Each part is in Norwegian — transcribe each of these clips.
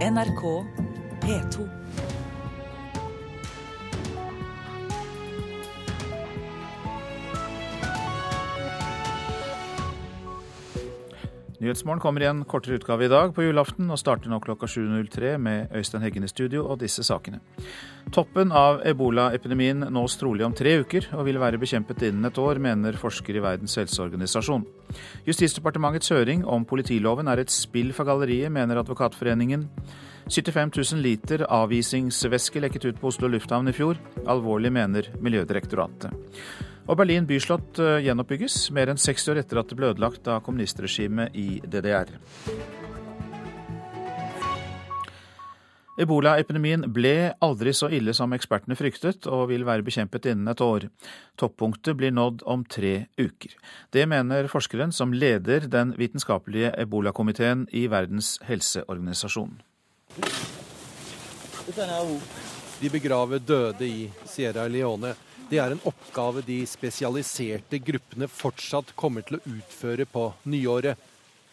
NRK P2. Nyhetsmorgen kommer i en kortere utgave i dag på julaften og starter nå klokka 7.03 med Øystein Heggen i studio og disse sakene. Toppen av ebolaepidemien nås trolig om tre uker og vil være bekjempet innen et år, mener forsker i Verdens helseorganisasjon. Justisdepartementets høring om politiloven er et spill for galleriet, mener Advokatforeningen. 75 000 liter avisingsvæske lekket ut på Oslo lufthavn i fjor. Alvorlig, mener Miljødirektoratet. Og Berlin byslott eh, gjenoppbygges, mer enn 60 år etter at det ble ødelagt av kommunistregimet i DDR. Ebola-epidemien ble aldri så ille som ekspertene fryktet, og vil være bekjempet innen et år. Toppunktet blir nådd om tre uker. Det mener forskeren som leder den vitenskapelige ebolakomiteen i Verdens helseorganisasjon. De begraver døde i Sierra Leone. Det er en oppgave de spesialiserte gruppene fortsatt kommer til å utføre på nyåret.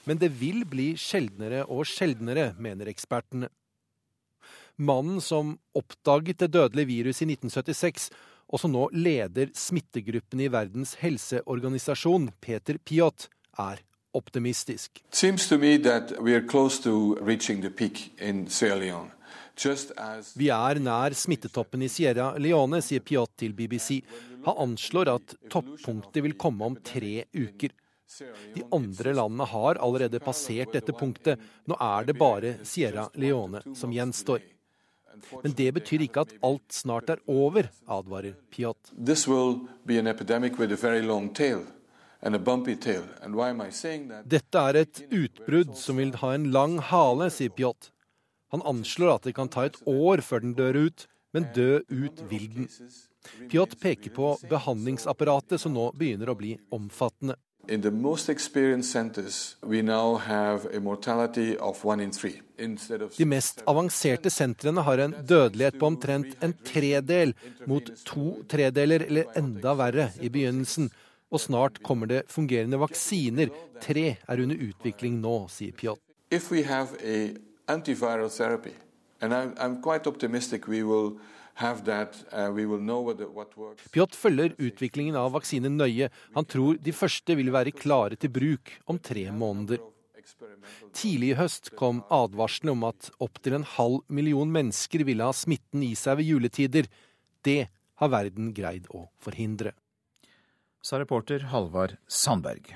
Men det vil bli sjeldnere og sjeldnere, mener ekspertene. Mannen som oppdaget det dødelige viruset i 1976, og som nå leder smittegruppen i Verdens helseorganisasjon, Peter Piot, er optimistisk. It seems to me that we are close to reaching the peak in Sierra Leone. Vi er nær smittetoppen i Sierra Leone, sier Piot til BBC. Han anslår at toppunktet vil komme om tre uker. De andre landene har allerede passert dette punktet. Nå er det bare Sierra Leone som gjenstår. Men det betyr ikke at alt snart er over, advarer Piot. Dette er et utbrudd som vil ha en lang hale, sier Piot. Han anslår at det kan ta et år før den dør ut, men dø ut vil den. Piot peker på behandlingsapparatet som nå begynner å bli omfattende. De mest avanserte sentrene har en dødelighet på omtrent en tredel, mot to tredeler eller enda verre i begynnelsen. Og snart kommer det fungerende vaksiner. Tre er under utvikling nå, sier Piot antiviral therapy. And I'm, I'm quite optimistic we will have that. Uh, we will know what, what works. Piot følger utviklingen av vaksinen nøye. Han tror de første vil være klare til bruk om tre måneder. Tidlig i høst kom advarslene om at opptil en halv million mennesker ville ha smitten i seg ved juletider. Det har verden greid å forhindre. Sa reporter Halvard Sandberg.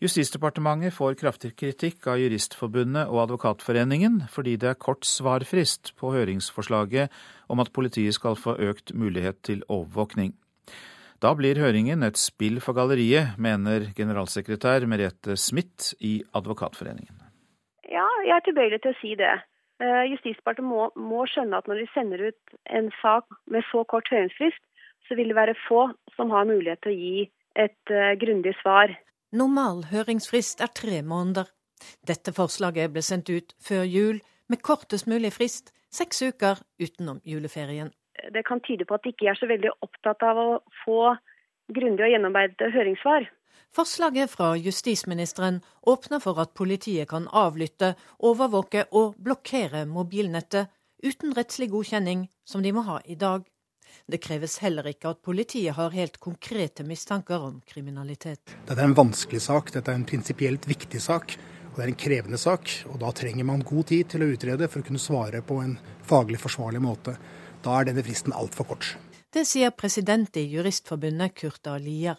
Justisdepartementet får kraftig kritikk av Juristforbundet og Advokatforeningen fordi det er kort svarfrist på høringsforslaget om at politiet skal få økt mulighet til overvåkning. Da blir høringen et spill for galleriet, mener generalsekretær Merete Smith i Advokatforeningen. Ja, jeg er tilbøyelig til å si det. Eh, Justisdepartementet må, må skjønne at når de sender ut en sak med så kort høringsfrist, så vil det være få som har mulighet til å gi et uh, grundig svar. Normal høringsfrist er tre måneder. Dette forslaget ble sendt ut før jul, med kortest mulig frist, seks uker utenom juleferien. Det kan tyde på at de ikke er så veldig opptatt av å få grundige og gjennomarbeidede høringssvar. Forslaget fra justisministeren åpner for at politiet kan avlytte, overvåke og blokkere mobilnettet uten rettslig godkjenning, som de må ha i dag. Det kreves heller ikke at politiet har helt konkrete mistanker om kriminalitet. Dette er en vanskelig sak, dette er en prinsipielt viktig sak. Og det er en krevende sak, og da trenger man god tid til å utrede for å kunne svare på en faglig forsvarlig måte. Da er denne fristen altfor kort. Det sier president i Juristforbundet, Kurt A. Lier.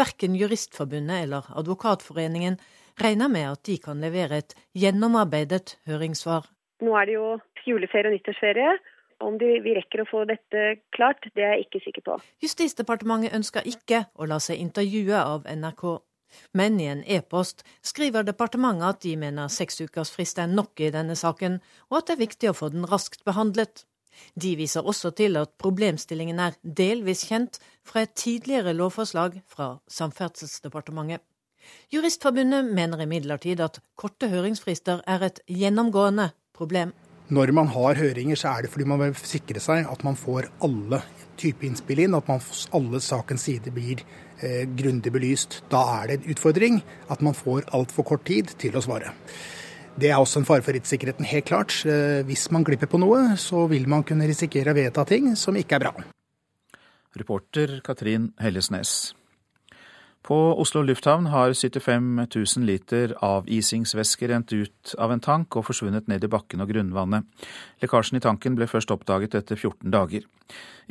Verken Juristforbundet eller Advokatforeningen regner med at de kan levere et gjennomarbeidet høringssvar. Nå er det jo juleferie og nyttårsferie, om de, vi rekker å få dette klart, det er jeg ikke sikker på. Justisdepartementet ønsker ikke å la seg intervjue av NRK. Men i en e-post skriver departementet at de mener seks frist er nok i denne saken, og at det er viktig å få den raskt behandlet. De viser også til at problemstillingen er delvis kjent fra et tidligere lovforslag fra Samferdselsdepartementet. Juristforbundet mener imidlertid at korte høringsfrister er et gjennomgående problem. Når man har høringer, så er det fordi man vil sikre seg at man får alle typer innspill inn, at man, alle sakens sider blir eh, grundig belyst. Da er det en utfordring at man får altfor kort tid til å svare. Det er også en fare for rettssikkerheten, helt klart. Eh, hvis man glipper på noe, så vil man kunne risikere å vedta ting som ikke er bra. Reporter Katrin Hellesnes. På Oslo lufthavn har 75 000 liter avisingsvæske rent ut av en tank og forsvunnet ned i bakken og grunnvannet. Lekkasjen i tanken ble først oppdaget etter 14 dager.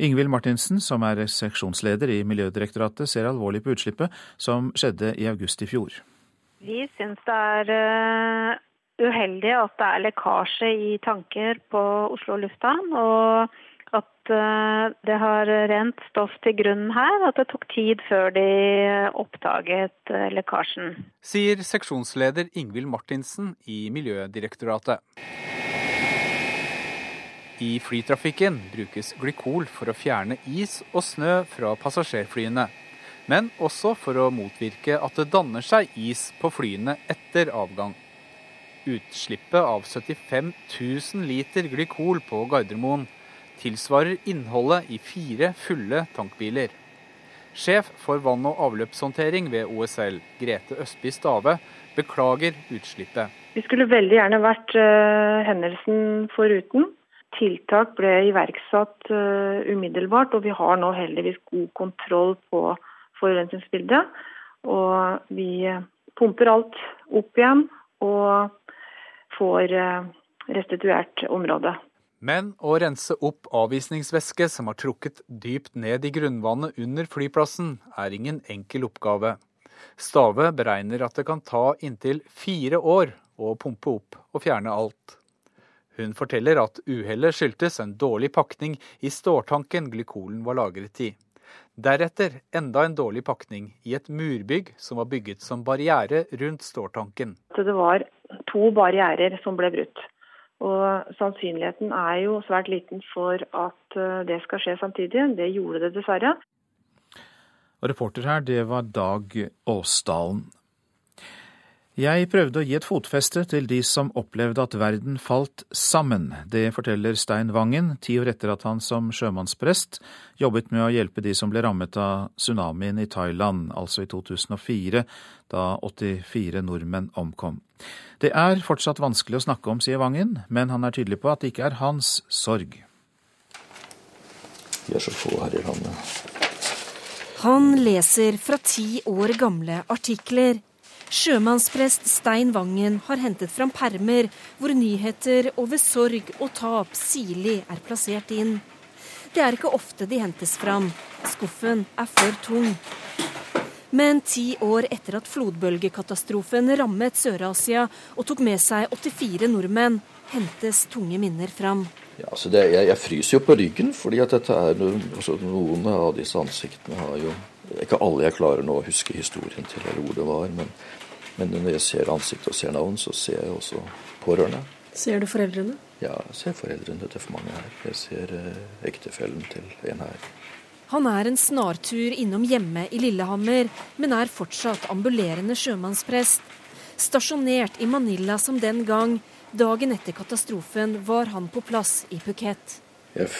Ingvild Martinsen, som er seksjonsleder i Miljødirektoratet, ser alvorlig på utslippet som skjedde i august i fjor. Vi syns det er eh, uheldig at det er lekkasje i tanker på Oslo lufthavn. og eh, det har rent stoff til grunnen her, at det tok tid før de oppdaget eh, lekkasjen. Sier seksjonsleder Ingvild Martinsen i Miljødirektoratet. I flytrafikken brukes glykol for å fjerne is og snø fra passasjerflyene. Men også for å motvirke at det danner seg is på flyene etter avgang. Utslippet av 75 000 liter glykol på Gardermoen tilsvarer innholdet i fire fulle tankbiler. Sjef for vann- og avløpshåndtering ved OSL, Grete Østby Stave, beklager utslippet. Vi skulle veldig gjerne vært uh, hendelsen foruten. Tiltak ble iverksatt uh, umiddelbart, og vi har nå heldigvis god kontroll på forurensningsbildet. Og vi pumper alt opp igjen og får uh, restituert området. Men å rense opp avvisningsvæske som har trukket dypt ned i grunnvannet under flyplassen, er ingen enkel oppgave. Stave beregner at det kan ta inntil fire år å pumpe opp og fjerne alt. Hun forteller at uhellet skyldtes en dårlig pakning i ståltanken glykolen var lagret i. Deretter enda en dårlig pakning i et murbygg som var bygget som barriere rundt ståltanken. Det var to barrierer som ble brutt. Og sannsynligheten er jo svært liten for at eh, det skal skje samtidig. Det gjorde det dessverre. Og reporter her, det var Dag Åsdalen. Jeg prøvde å gi et fotfeste til de som opplevde at verden falt sammen. Det forteller Stein Vangen, ti år etter at han som sjømannsprest jobbet med å hjelpe de som ble rammet av tsunamien i Thailand, altså i 2004, da 84 nordmenn omkom. Det er fortsatt vanskelig å snakke om, sier Vangen, men han er tydelig på at det ikke er hans sorg. Vi er så få her i landet. Han leser fra ti år gamle artikler Sjømannsprest Stein Vangen har hentet fram permer hvor nyheter over sorg og tap sirlig er plassert inn. Det er ikke ofte de hentes fram. Skuffen er for tung. Men ti år etter at flodbølgekatastrofen rammet Sør-Asia og tok med seg 84 nordmenn, hentes tunge minner fram. Ja, altså det, jeg, jeg, fryser jo på ryggen, fordi at dette er altså noen av disse ansiktene har jo Ikke alle jeg klarer nå å huske historien til eller hvor det var, men men når jeg ser ansiktet og ser navn, så ser jeg også pårørende. Ser du foreldrene? Ja, jeg ser foreldrene til for mange her. Jeg ser eh, ektefellen til en her. Han er en snartur innom hjemme i Lillehammer, men er fortsatt ambulerende sjømannsprest. Stasjonert i Manila som den gang. Dagen etter katastrofen var han på plass i Phuket. Jeg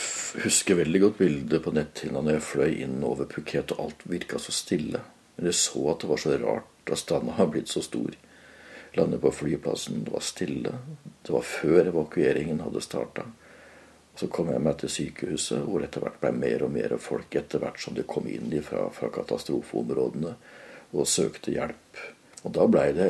husker veldig godt bildet på netthinna når jeg fløy inn over Phuket og alt virka så stille. Men jeg så at det var så rart Avstanden har blitt så stor. Landet på flyplassen, det var stille. Det var før evakueringen hadde starta. Så kom jeg meg til sykehuset, hvor etter hvert ble mer og mer folk etter hvert som de kom inn fra, fra katastrofeområdene og søkte hjelp. Og da blei det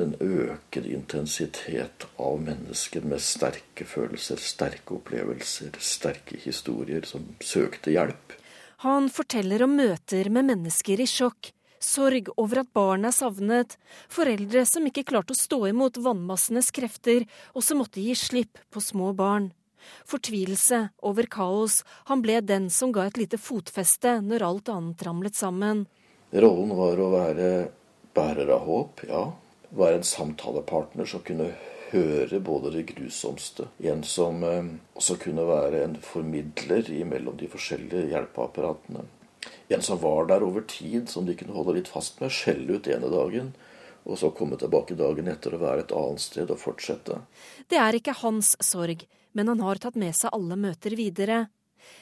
en øket intensitet av mennesker med sterke følelser, sterke opplevelser, sterke historier, som søkte hjelp. Han forteller om møter med mennesker i sjokk, sorg over at barn er savnet, foreldre som ikke klarte å stå imot vannmassenes krefter, og som måtte gi slipp på små barn. Fortvilelse over kaos, han ble den som ga et lite fotfeste når alt annet ramlet sammen. Rollen var å være bærer av håp, ja. Være en samtalepartner som kunne høre både det grusomste. En som eh, også kunne være en formidler mellom de forskjellige hjelpeapparatene en som var der over tid, som de kunne holde litt fast med, skjelle ut ene dagen, og så komme tilbake dagen etter og være et annet sted og fortsette. Det er ikke hans sorg, men han har tatt med seg alle møter videre.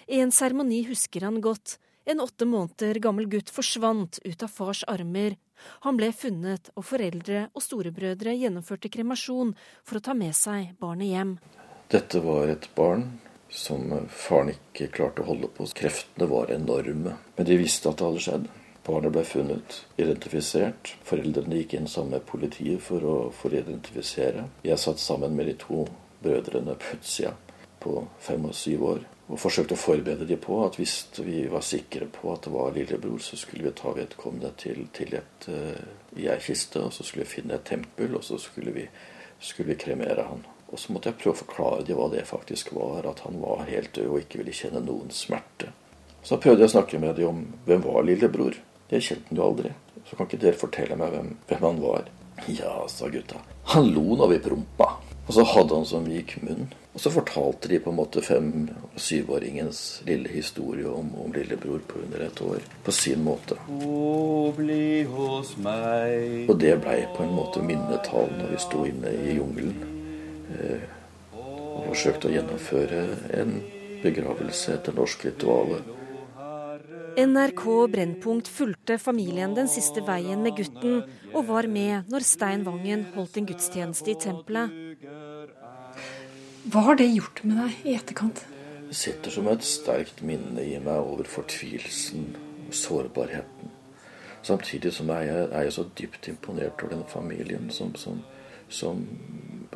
I en seremoni husker han godt. En åtte måneder gammel gutt forsvant ut av fars armer Han ble funnet, og foreldre og storebrødre gjennomførte kremasjon for å ta med seg barnet hjem. Dette var et barn som faren ikke klarte å holde på. Kreftene var enorme. Men de visste at det hadde skjedd. Barnet ble funnet, identifisert. Foreldrene gikk inn sammen med politiet for å, for å identifisere. Jeg satt sammen med de to brødrene på på fem og syv år og forsøkte å forberede dem på at hvis vi var sikre på at det var lillebror, så skulle vi ta vedkommende til, til et uh, i og så skulle vi finne et tempel, og så skulle vi, skulle vi kremere han. Og så måtte jeg prøve å forklare dem hva det faktisk var, at han var helt død og ikke ville kjenne noen smerte. Så prøvde jeg å snakke med dem om hvem var lillebror. Det kjente han jo aldri. Så kan ikke dere fortelle meg hvem, hvem han var? Ja, sa gutta. Han lo når vi prompa. Og så hadde han så myk munn. Og så fortalte de på en måte fem- og syvåringens lille historie om, om, lillebror på under et år. På sin måte. Og det blei på en måte minnetall når vi sto inne i jungelen eh, og forsøkte å gjennomføre en begravelse etter norsk rituale. NRK Brennpunkt fulgte familien den siste veien med gutten, og var med når Stein Vangen holdt en gudstjeneste i tempelet. Hva har det gjort med deg i etterkant? Det sitter som et sterkt minne i meg over fortvilelsen og sårbarheten. Samtidig som jeg er jeg så dypt imponert over den familien som, som, som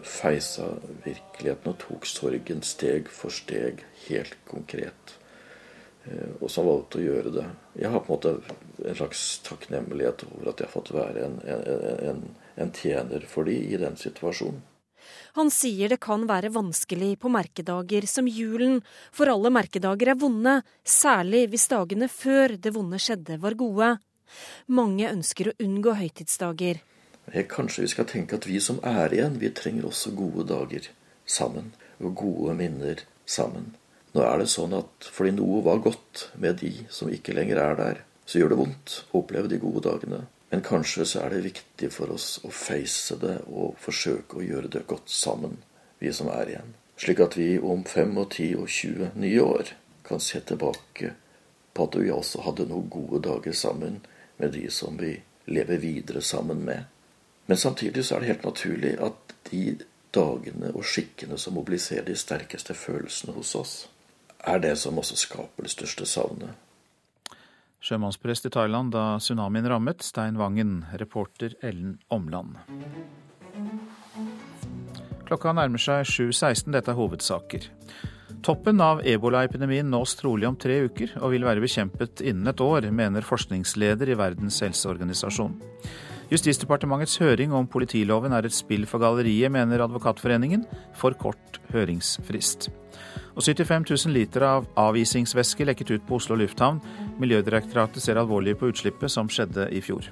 feisa virkeligheten og tok sorgen steg for steg, helt konkret. Eh, og som valgte å gjøre det. Jeg har på en måte en slags takknemlighet over at jeg har fått være en, en, en tjener for de i den situasjonen. Han sier det kan være vanskelig på merkedager som julen, for alle merkedager er vonde, særlig hvis dagene før det vonde skjedde var gode. Mange ønsker å unngå høytidsdager. Kanskje vi skal tenke at vi som er igjen, vi trenger også gode dager sammen. Og gode minner sammen. Nå er det sånn at fordi noe var godt med de som ikke lenger er der, så gjør det vondt å oppleve de gode dagene. Men kanskje så er det viktig for oss å face det og forsøke å gjøre det godt sammen, vi som er igjen. Slik at vi om fem og ti og tjue nye år kan se tilbake på at vi også hadde noen gode dager sammen med de som vi lever videre sammen med. Men samtidig så er det helt naturlig at de dagene og skikkene som mobiliserer de sterkeste følelsene hos oss, er det som også skaper det største savnet. Sjømannsprest i Thailand da tsunamien rammet, Stein Vangen. Reporter Ellen Omland. Klokka nærmer seg 7.16. Dette er hovedsaker. Toppen av ebolaepidemien nås trolig om tre uker, og vil være bekjempet innen et år, mener forskningsleder i Verdens helseorganisasjon. Justisdepartementets høring om politiloven er et spill for galleriet, mener Advokatforeningen. For kort høringsfrist. Og 75 000 liter av avisingsvæske lekket ut på Oslo lufthavn. Miljødirektoratet ser alvorlig på utslippet som skjedde i fjor.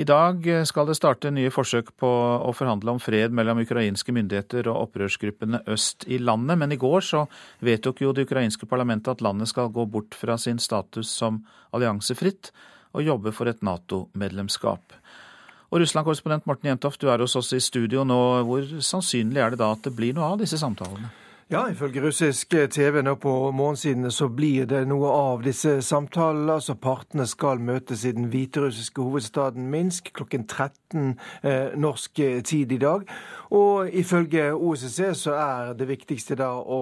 I dag skal det starte nye forsøk på å forhandle om fred mellom ukrainske myndigheter og opprørsgruppene øst i landet, men i går så vedtok jo det ukrainske parlamentet at landet skal gå bort fra sin status som alliansefritt og jobbe for et Nato-medlemskap. Og Russland-korrespondent Morten Jentoft, du er hos oss i studio nå. Hvor sannsynlig er det da at det blir noe av disse samtalene? Ja, ifølge russisk TV nå på morgensidene så blir det noe av disse samtalene. altså Partene skal møtes i den hviterussiske hovedstaden Minsk klokken 13 eh, norsk tid i dag. Og ifølge OSSE så er det viktigste da å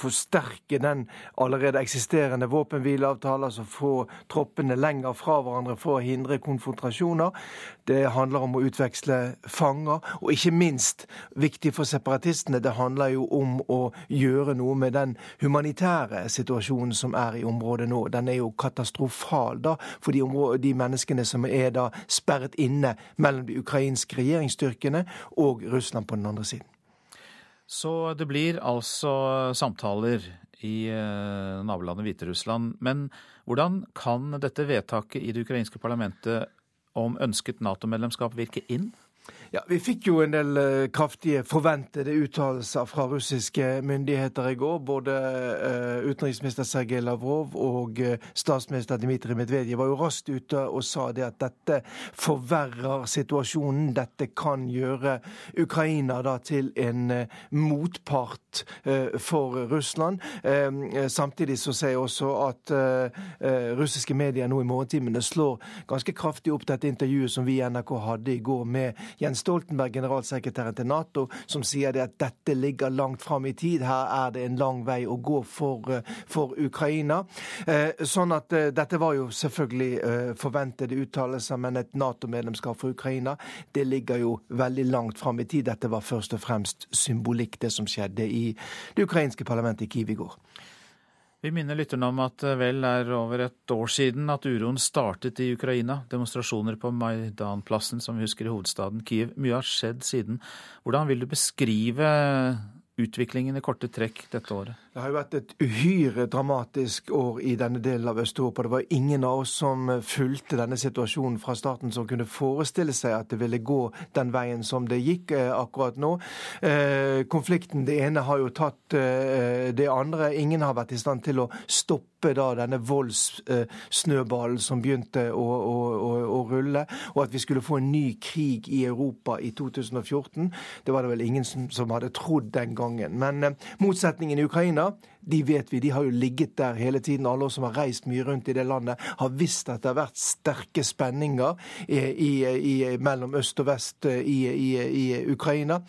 forsterke den allerede eksisterende våpenhvileavtalen, altså få troppene lenger fra hverandre for å hindre konfrontasjoner. Det handler om å utveksle fanger, og ikke minst viktig for separatistene, det handler jo om å gjøre noe med den humanitære situasjonen som er i området nå. Den er jo katastrofal da, for de, de menneskene som er da sperret inne mellom de ukrainske regjeringsstyrkene og Russland på den andre siden. Så det blir altså samtaler i eh, nabolandet Hviterussland. Men hvordan kan dette vedtaket i det ukrainske parlamentet om ønsket Nato-medlemskap virke inn? Ja, Vi fikk jo en del uh, kraftige forventede uttalelser fra russiske myndigheter i går. Både uh, utenriksminister Sergej Lavrov og uh, statsminister Dmitrij Medvedev var jo raskt ute og sa det at dette forverrer situasjonen. Dette kan gjøre Ukraina da til en motpart for Russland. Samtidig så sier jeg også at russiske medier nå i morgentimene slår ganske kraftig opp dette intervjuet som vi i NRK hadde i går med Jens Stoltenberg, generalsekretæren til Nato, som sier det at dette ligger langt fram i tid. Her er det en lang vei å gå for, eh, for Ukraina. Eh, sånn at eh, dette var jo selvfølgelig forventede uttalelser, men et Nato-medlemskap for Ukraina, det ligger jo veldig langt fram i tid. Dette var først og fremst symbolikk, det som skjedde i det ukrainske parlamentet i Kiev i går. Vi minner lytterne om at det vel er over et år siden at uroen startet i Ukraina. Demonstrasjoner på Maidanplassen, som vi husker i hovedstaden Kiev. Mye har skjedd siden. Hvordan vil du beskrive utviklingen i korte trekk dette året? Det har jo vært et uhyre dramatisk år i denne delen av Øst-Europa. Det var ingen av oss som fulgte denne situasjonen fra starten som kunne forestille seg at det ville gå den veien som det gikk eh, akkurat nå. Eh, konflikten, det ene har jo tatt eh, det andre. Ingen har vært i stand til å stoppe da denne voldssnøballen som begynte å, å, å, å, rulle, og at vi skulle få en ny krig i Europa i 2014. Det var det vel ingen som, som hadde trodd den gangen. Men motsetningen i Ukraina Ukraina, de vet vi, de har jo ligget der hele tiden. Alle oss som har reist mye rundt i det landet, har visst at det har vært sterke spenninger i, i, i, mellom øst og vest eh, i, Ukraina.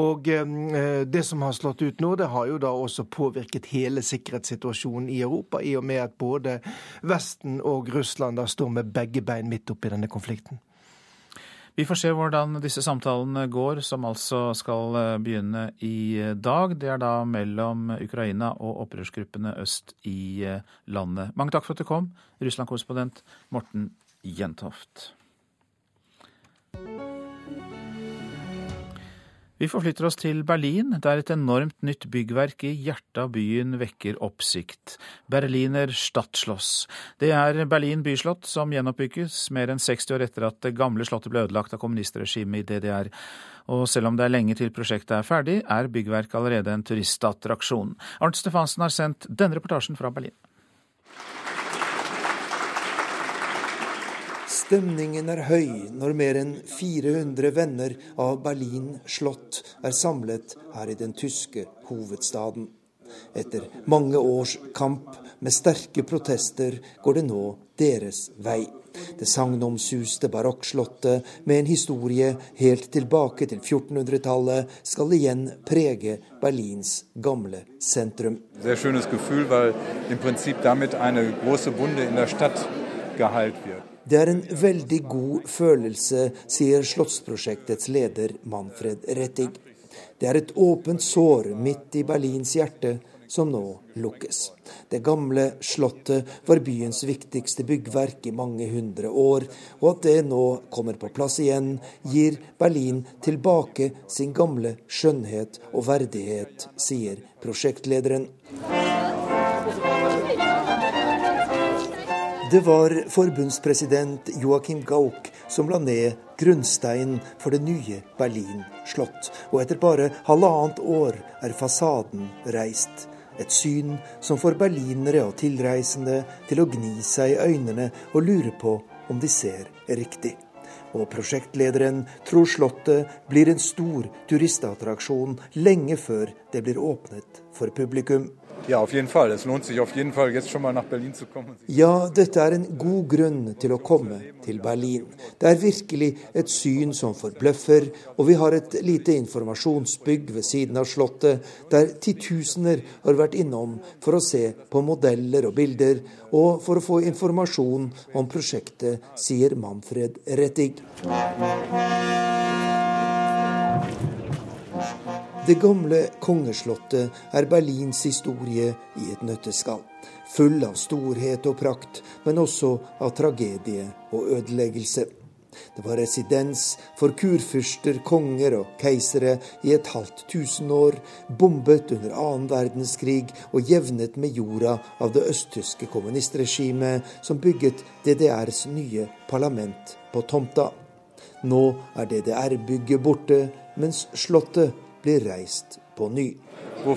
Og eh, det som har slått ut nå, det har jo da også påvirket hele sikkerhetssituasjonen i Europa, i og med at både Vesten og Russland da står med begge bein midt oppi denne konflikten. Vi får se hvordan disse samtalene går, som altså skal eh, begynne i eh, dag. Det er da mellom Ukraina og opprørsgruppene øst i eh, landet. Mange takk for at du kom, Russland-korrespondent Morten Jentoft. Vi forflytter oss til Berlin, der et enormt nytt byggverk i hjertet av byen vekker oppsikt. Berliner Stadtschloss. Det er Berlin byslott som gjenoppbygges mer enn 60 år etter at det gamle slottet ble ødelagt av kommunistregimet i DDR. Og selv om det er lenge til prosjektet er ferdig, er byggverket allerede en turistattraksjon. Arnt Stefansen har sendt denne reportasjen fra Berlin. Stemningen er høy når mer enn 400 venner av Berlin slott er samlet her i den tyske hovedstaden. Etter mange års kamp med sterke protester går det nå deres vei. Det sagnomsuste barokkslottet med en historie helt tilbake til 1400-tallet skal igjen prege Berlins gamle sentrum. Sehr schönes Gefühl, weil im Prinzip damit eine große Wunde in der Stadt. Det er en veldig god følelse, sier Slottsprosjektets leder Manfred Rettig. Det er et åpent sår midt i Berlins hjerte som nå lukkes. Det gamle slottet var byens viktigste byggverk i mange hundre år, og at det nå kommer på plass igjen, gir Berlin tilbake sin gamle skjønnhet og verdighet, sier prosjektlederen. Det var forbundspresident Joachim Gauck som la ned grunnsteinen for det nye Berlin slott. Og etter bare halvannet år er fasaden reist. Et syn som får berlinere og tilreisende til å gni seg i øynene og lure på om de ser riktig. Og prosjektlederen tror Slottet blir en stor turistattraksjon lenge før det blir åpnet for publikum. Ja, auf jeden Fall. Es lohnt sich auf jeden Fall, jetzt schon mal nach Berlin zu kommen. Ja, dette er en god grunn til å komme til Berlin. Det er virkelig et syn som forbløffer, og vi har et lite informasjonsbygg ved siden av Slottet, der titusener har vært innom for å se på modeller og bilder, og for å få informasjon om prosjektet, sier Manfred Rettig. Det gamle kongeslottet er Berlins historie i et nøtteskall. Full av storhet og prakt, men også av tragedie og ødeleggelse. Det var residens for kurfyrster, konger og keisere i et halvt tusen år, bombet under annen verdenskrig og jevnet med jorda av det østtyske kommunistregimet som bygget DDRs nye parlament på tomta. Nå er DDR-bygget borte, mens Slottet blir reist på ny. Äh, äh,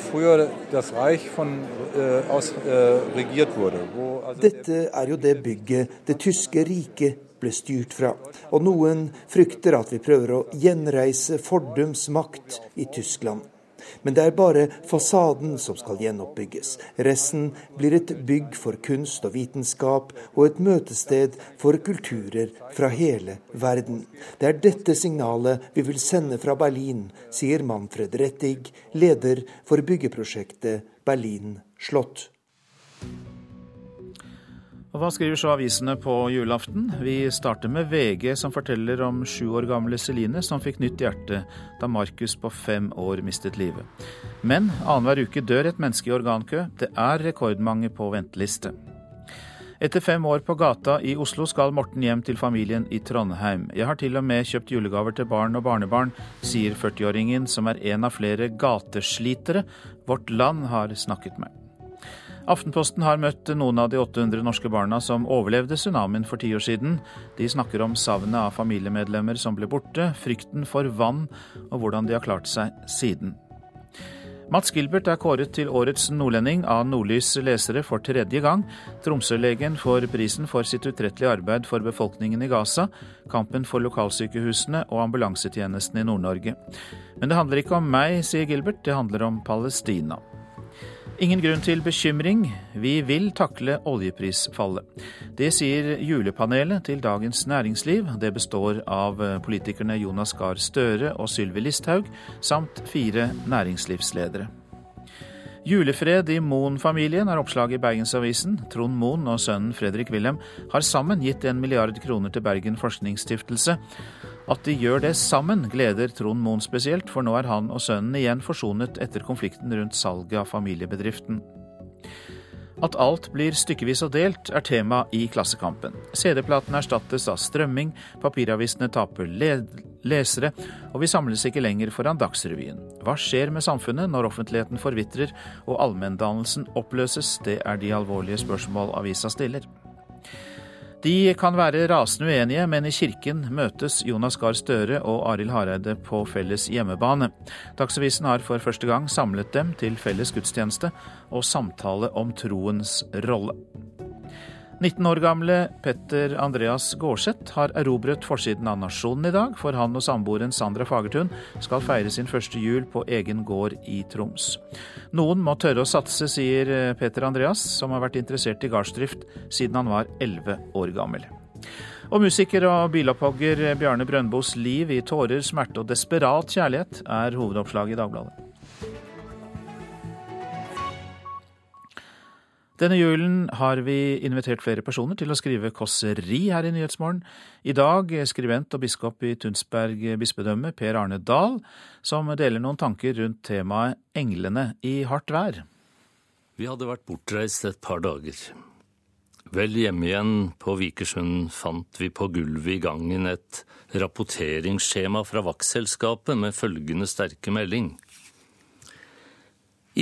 Dette er jo det bygget det tyske riket ble styrt fra. Og noen frykter at vi prøver å gjenreise fordums makt i Tyskland. Men det er bare fasaden som skal gjenoppbygges. Resten blir et bygg for kunst og vitenskap og et møtested for kulturer fra hele verden. Det er dette signalet vi vil sende fra Berlin, sier Manfred Rettig, leder for byggeprosjektet Berlin slott. Og Hva skriver så avisene på julaften? Vi starter med VG, som forteller om sju år gamle Celine som fikk nytt hjerte da Markus på fem år mistet livet. Men annenhver uke dør et menneske i organkø. Det er rekordmange på venteliste. Etter fem år på gata i Oslo skal Morten hjem til familien i Trondheim. Jeg har til og med kjøpt julegaver til barn og barnebarn, sier 40-åringen, som er en av flere gateslitere Vårt Land har snakket med. Aftenposten har møtt noen av de 800 norske barna som overlevde tsunamien for ti år siden. De snakker om savnet av familiemedlemmer som ble borte, frykten for vann og hvordan de har klart seg siden. Mats Gilbert er kåret til årets nordlending av Nordlys lesere for tredje gang. Tromsø-legen får prisen for sitt utrettelige arbeid for befolkningen i Gaza, kampen for lokalsykehusene og ambulansetjenesten i Nord-Norge. Men det handler ikke om meg, sier Gilbert, det handler om Palestina. Ingen grunn til bekymring, vi vil takle oljeprisfallet. Det sier julepanelet til Dagens Næringsliv. Det består av politikerne Jonas Gahr Støre og Sylvi Listhaug, samt fire næringslivsledere. Julefred i Moen-familien er oppslaget i Bergensavisen. Trond Moen og sønnen Fredrik Wilhelm har sammen gitt en milliard kroner til Bergen forskningsstiftelse. At de gjør det sammen, gleder Trond Moen spesielt, for nå er han og sønnen igjen forsonet etter konflikten rundt salget av familiebedriften. At alt blir stykkevis og delt, er tema i Klassekampen. CD-platen erstattes av strømming, papiravisene taper le lesere, og vi samles ikke lenger foran Dagsrevyen. Hva skjer med samfunnet når offentligheten forvitrer og allmenndannelsen oppløses? Det er de alvorlige spørsmål avisa stiller. De kan være rasende uenige, men i kirken møtes Jonas Gahr Støre og Arild Hareide på felles hjemmebane. Dagsavisen har for første gang samlet dem til felles gudstjeneste og samtale om troens rolle. 19 år gamle Petter Andreas Gårdseth har erobret forsiden av Nasjonen i dag, for han og samboeren Sandra Fagertun skal feire sin første jul på egen gård i Troms. Noen må tørre å satse, sier Petter Andreas, som har vært interessert i gardsdrift siden han var 11 år gammel. Og musiker og bilopphogger Bjarne Brøndbos liv i tårer, smerte og desperat kjærlighet er hovedoppslaget i Dagbladet. Denne julen har vi invitert flere personer til å skrive kåseri her i Nyhetsmorgen. I dag skribent og biskop i Tunsberg bispedømme, Per Arne Dahl, som deler noen tanker rundt temaet Englene i hardt vær. Vi hadde vært bortreist et par dager. Vel hjemme igjen på Vikersund fant vi på gulvet i gangen et rapporteringsskjema fra vaktselskapet med følgende sterke melding.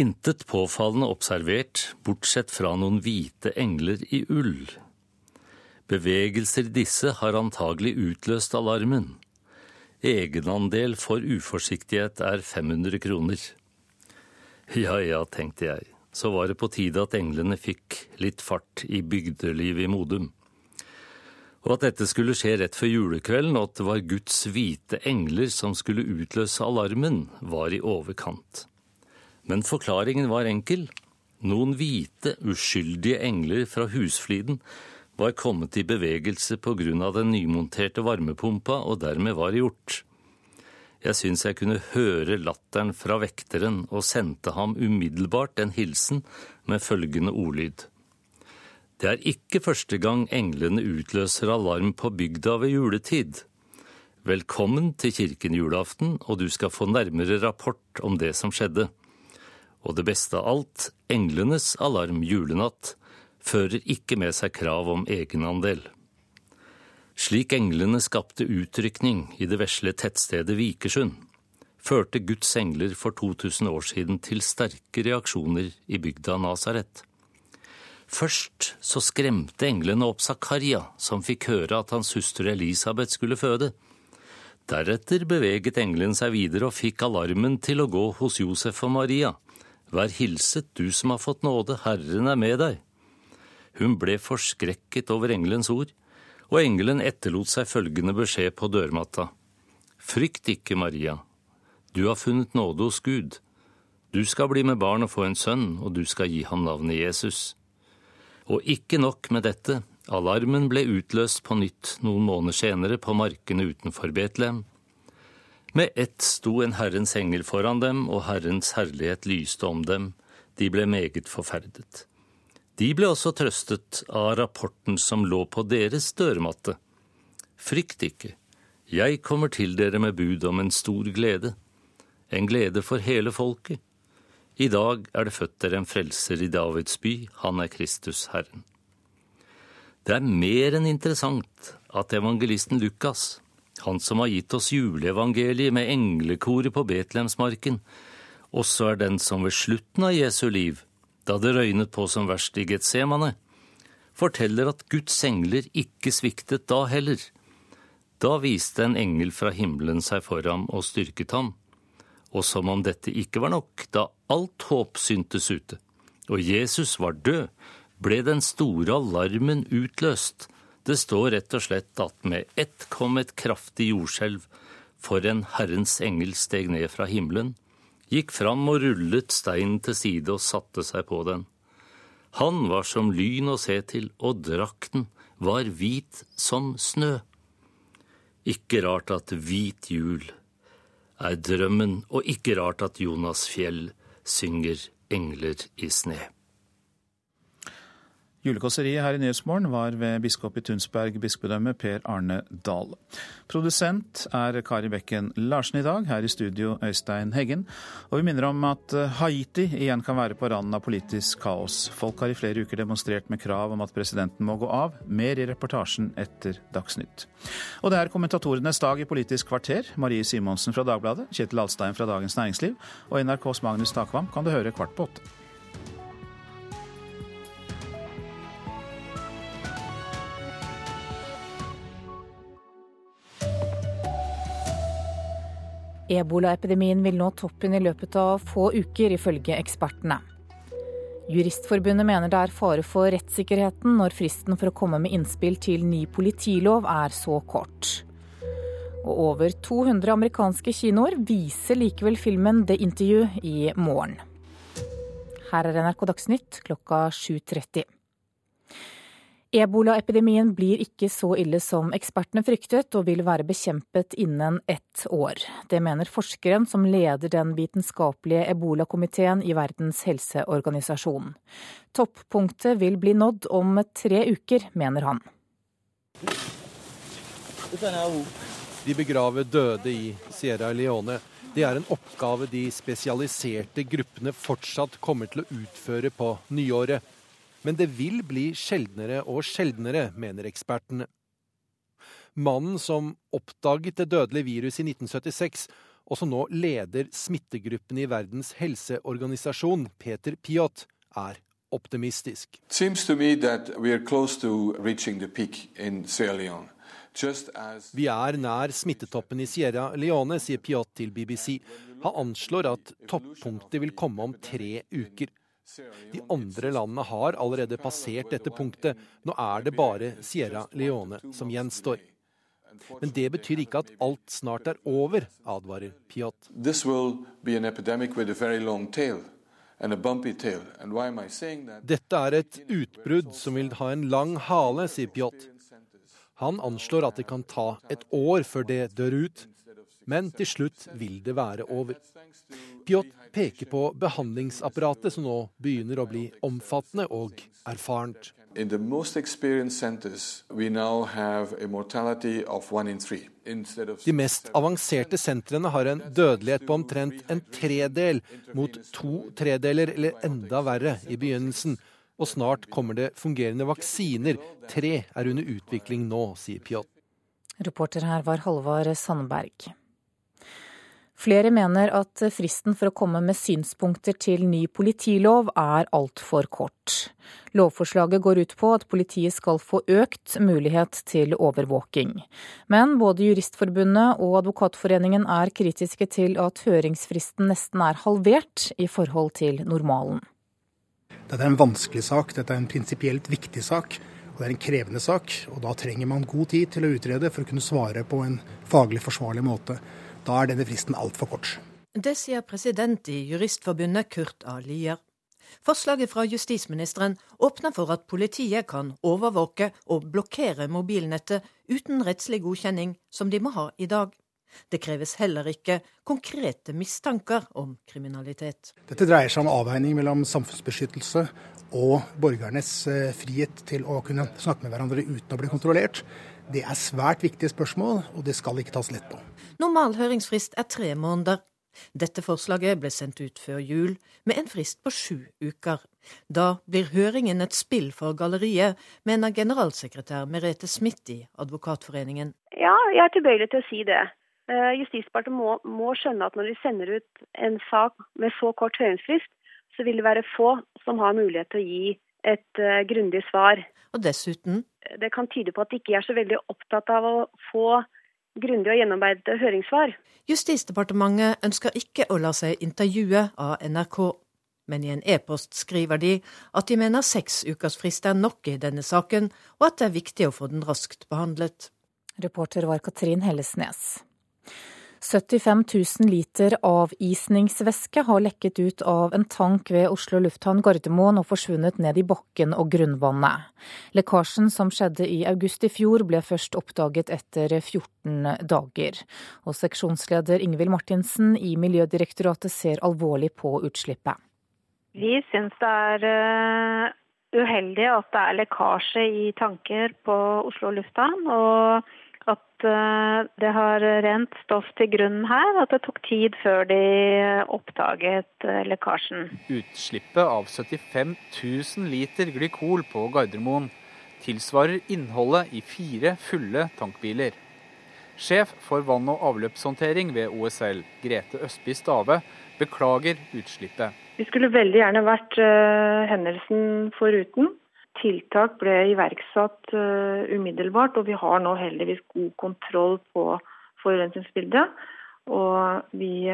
Intet påfallende observert, bortsett fra noen hvite engler i ull. Bevegelser disse har antagelig utløst alarmen. Egenandel for uforsiktighet er 500 kroner. Ja ja, tenkte jeg, så var det på tide at englene fikk litt fart i bygdelivet i Modum. Og at dette skulle skje rett før julekvelden, og at det var Guds hvite engler som skulle utløse alarmen, var i overkant. Men forklaringen var enkel. Noen hvite, uskyldige engler fra husfliden var kommet i bevegelse på grunn av den nymonterte varmepumpa, og dermed var gjort. Jeg syns jeg kunne høre latteren fra vekteren, og sendte ham umiddelbart en hilsen med følgende ordlyd. Det er ikke første gang englene utløser alarm på bygda ved juletid. Velkommen til kirken julaften, og du skal få nærmere rapport om det som skjedde. Og det beste av alt, englenes alarm julenatt fører ikke med seg krav om egenandel. Slik englene skapte utrykning i det vesle tettstedet Vikersund, førte Guds engler for 2000 år siden til sterke reaksjoner i bygda Nasaret. Først så skremte englene opp Zakaria, som fikk høre at hans hustru Elisabeth skulle føde. Deretter beveget engelen seg videre og fikk alarmen til å gå hos Josef og Maria. Vær hilset, du som har fått nåde, Herren er med deg. Hun ble forskrekket over engelens ord, og engelen etterlot seg følgende beskjed på dørmatta. Frykt ikke, Maria, du har funnet nåde hos Gud. Du skal bli med barn og få en sønn, og du skal gi ham navnet Jesus. Og ikke nok med dette, Alarmen ble utløst på nytt noen måneder senere på markene utenfor Betlehem. Med ett sto en Herrens engel foran dem, og Herrens herlighet lyste om dem. De ble meget forferdet. De ble også trøstet av rapporten som lå på deres dørmatte. Frykt ikke, jeg kommer til dere med bud om en stor glede, en glede for hele folket. I dag er det født dere en frelser i Davids by, han er Kristus Herren. Det er mer enn interessant at evangelisten Lukas, han som har gitt oss juleevangeliet med englekoret på Betlehemsmarken, også er den som ved slutten av Jesu liv, da det røynet på som verst i Getsemane, forteller at Guds engler ikke sviktet da heller. Da viste en engel fra himmelen seg for ham og styrket ham. Og som om dette ikke var nok, da alt håp syntes ute, og Jesus var død, ble den store alarmen utløst. Det står rett og slett at med ett kom et kraftig jordskjelv, for en Herrens engel steg ned fra himmelen, gikk fram og rullet steinen til side og satte seg på den. Han var som lyn å se til, og drakten var hvit som snø. Ikke rart at hvit jul er drømmen, og ikke rart at Jonas Fjell synger engler i sne. Julekåseriet her i Nyhetsmorgen var ved biskop i Tunsberg bispedømme Per Arne Dahl. Produsent er Kari Bekken Larsen i dag, her i studio Øystein Heggen. Og vi minner om at eh, Haiti igjen kan være på randen av politisk kaos. Folk har i flere uker demonstrert med krav om at presidenten må gå av. Mer i reportasjen etter Dagsnytt. Og det er kommentatorenes dag i Politisk kvarter. Marie Simonsen fra Dagbladet, Kjetil Alstein fra Dagens Næringsliv og NRKs Magnus Takvam kan du høre kvart på åtte. Ebolaepidemien vil nå toppen i løpet av få uker, ifølge ekspertene. Juristforbundet mener det er fare for rettssikkerheten når fristen for å komme med innspill til ny politilov er så kort. Og over 200 amerikanske kinoer viser likevel filmen The Interview i morgen. Her er NRK Dagsnytt klokka 7.30. Ebolaepidemien blir ikke så ille som ekspertene fryktet, og vil være bekjempet innen ett år. Det mener forskeren som leder den vitenskapelige ebolakomiteen i Verdens helseorganisasjon. Toppunktet vil bli nådd om tre uker, mener han. De begraver døde i Sierra Leone. Det er en oppgave de spesialiserte gruppene fortsatt kommer til å utføre på nyåret. Men det vil bli sjeldnere og sjeldnere, mener ekspertene. Mannen som oppdaget det dødelige viruset i 1976, og som nå leder smittegruppen i Verdens helseorganisasjon, Peter Piot, er optimistisk. Vi er nær smittetoppen i Sierra Leone, sier Piot til BBC. Han anslår at toppunktet vil komme om tre uker. De andre landene har allerede passert dette punktet. Nå er det bare Sierra Leone som gjenstår. Men det betyr ikke at alt snart er over, advarer Piot. Dette er et utbrudd som vil ha en lang hale, sier Piot. Han anslår at det kan ta et år før det dør ut, men til slutt vil det være over. Pjot peker på behandlingsapparatet som nå begynner å bli omfattende og erfarent. De mest avanserte sentrene har en dødelighet på omtrent en tredel, mot to tredeler eller enda verre i begynnelsen. Og snart kommer det fungerende vaksiner. Tre er under utvikling nå, sier Piot. Reporter her var Halvard Sandberg. Flere mener at fristen for å komme med synspunkter til ny politilov er altfor kort. Lovforslaget går ut på at politiet skal få økt mulighet til overvåking. Men både Juristforbundet og Advokatforeningen er kritiske til at høringsfristen nesten er halvert i forhold til normalen. Dette er en vanskelig sak, dette er en prinsipielt viktig sak. Det er en krevende sak, og da trenger man god tid til å utrede for å kunne svare på en faglig forsvarlig måte. Da er denne fristen altfor kort. Det sier president i Juristforbundet Kurt A. Lier. Forslaget fra justisministeren åpner for at politiet kan overvåke og blokkere mobilnettet uten rettslig godkjenning, som de må ha i dag. Det kreves heller ikke konkrete mistanker om kriminalitet. Dette dreier seg om avveining mellom samfunnsbeskyttelse og borgernes eh, frihet til å kunne snakke med hverandre uten å bli kontrollert. Det er svært viktige spørsmål, og det skal ikke tas lett på. Normal høringsfrist er tre måneder. Dette forslaget ble sendt ut før jul, med en frist på sju uker. Da blir høringen et spill for galleriet, mener generalsekretær Merete Smith i Advokatforeningen. Ja, jeg er tilbøyelig til å si det. Eh, Justisdepartementet må, må skjønne at når de sender ut en sak med så kort høringsfrist, så vil det være få som har mulighet til å gi et uh, grundig svar. Og dessuten? Det kan tyde på at de ikke er så veldig opptatt av å få grundige og gjennomarbeidede høringssvar. Justisdepartementet ønsker ikke å la seg intervjue av NRK. Men i en e-post skriver de at de mener seks ukers frist er nok i denne saken, og at det er viktig å få den raskt behandlet. Reporter var Katrin Hellesnes. 75 000 liter avisningsvæske har lekket ut av en tank ved Oslo lufthavn Gardermoen og forsvunnet ned i bakken og grunnvannet. Lekkasjen som skjedde i august i fjor ble først oppdaget etter 14 dager. Og seksjonsleder Ingvild Martinsen i Miljødirektoratet ser alvorlig på utslippet. Vi syns det er eh, uheldig at det er lekkasje i tanker på Oslo lufthavn. og at eh, det har rent stoff til grunnen her, at det tok tid før de oppdaget eh, lekkasjen. Utslippet av 75 000 liter glykol på Gardermoen tilsvarer innholdet i fire fulle tankbiler. Sjef for vann- og avløpshåndtering ved OSL, Grete Østby Stave, beklager utslippet. Vi skulle veldig gjerne vært uh, hendelsen foruten. Tiltak ble iverksatt uh, umiddelbart, og vi har nå heldigvis god kontroll på forurensningsbildet. Og vi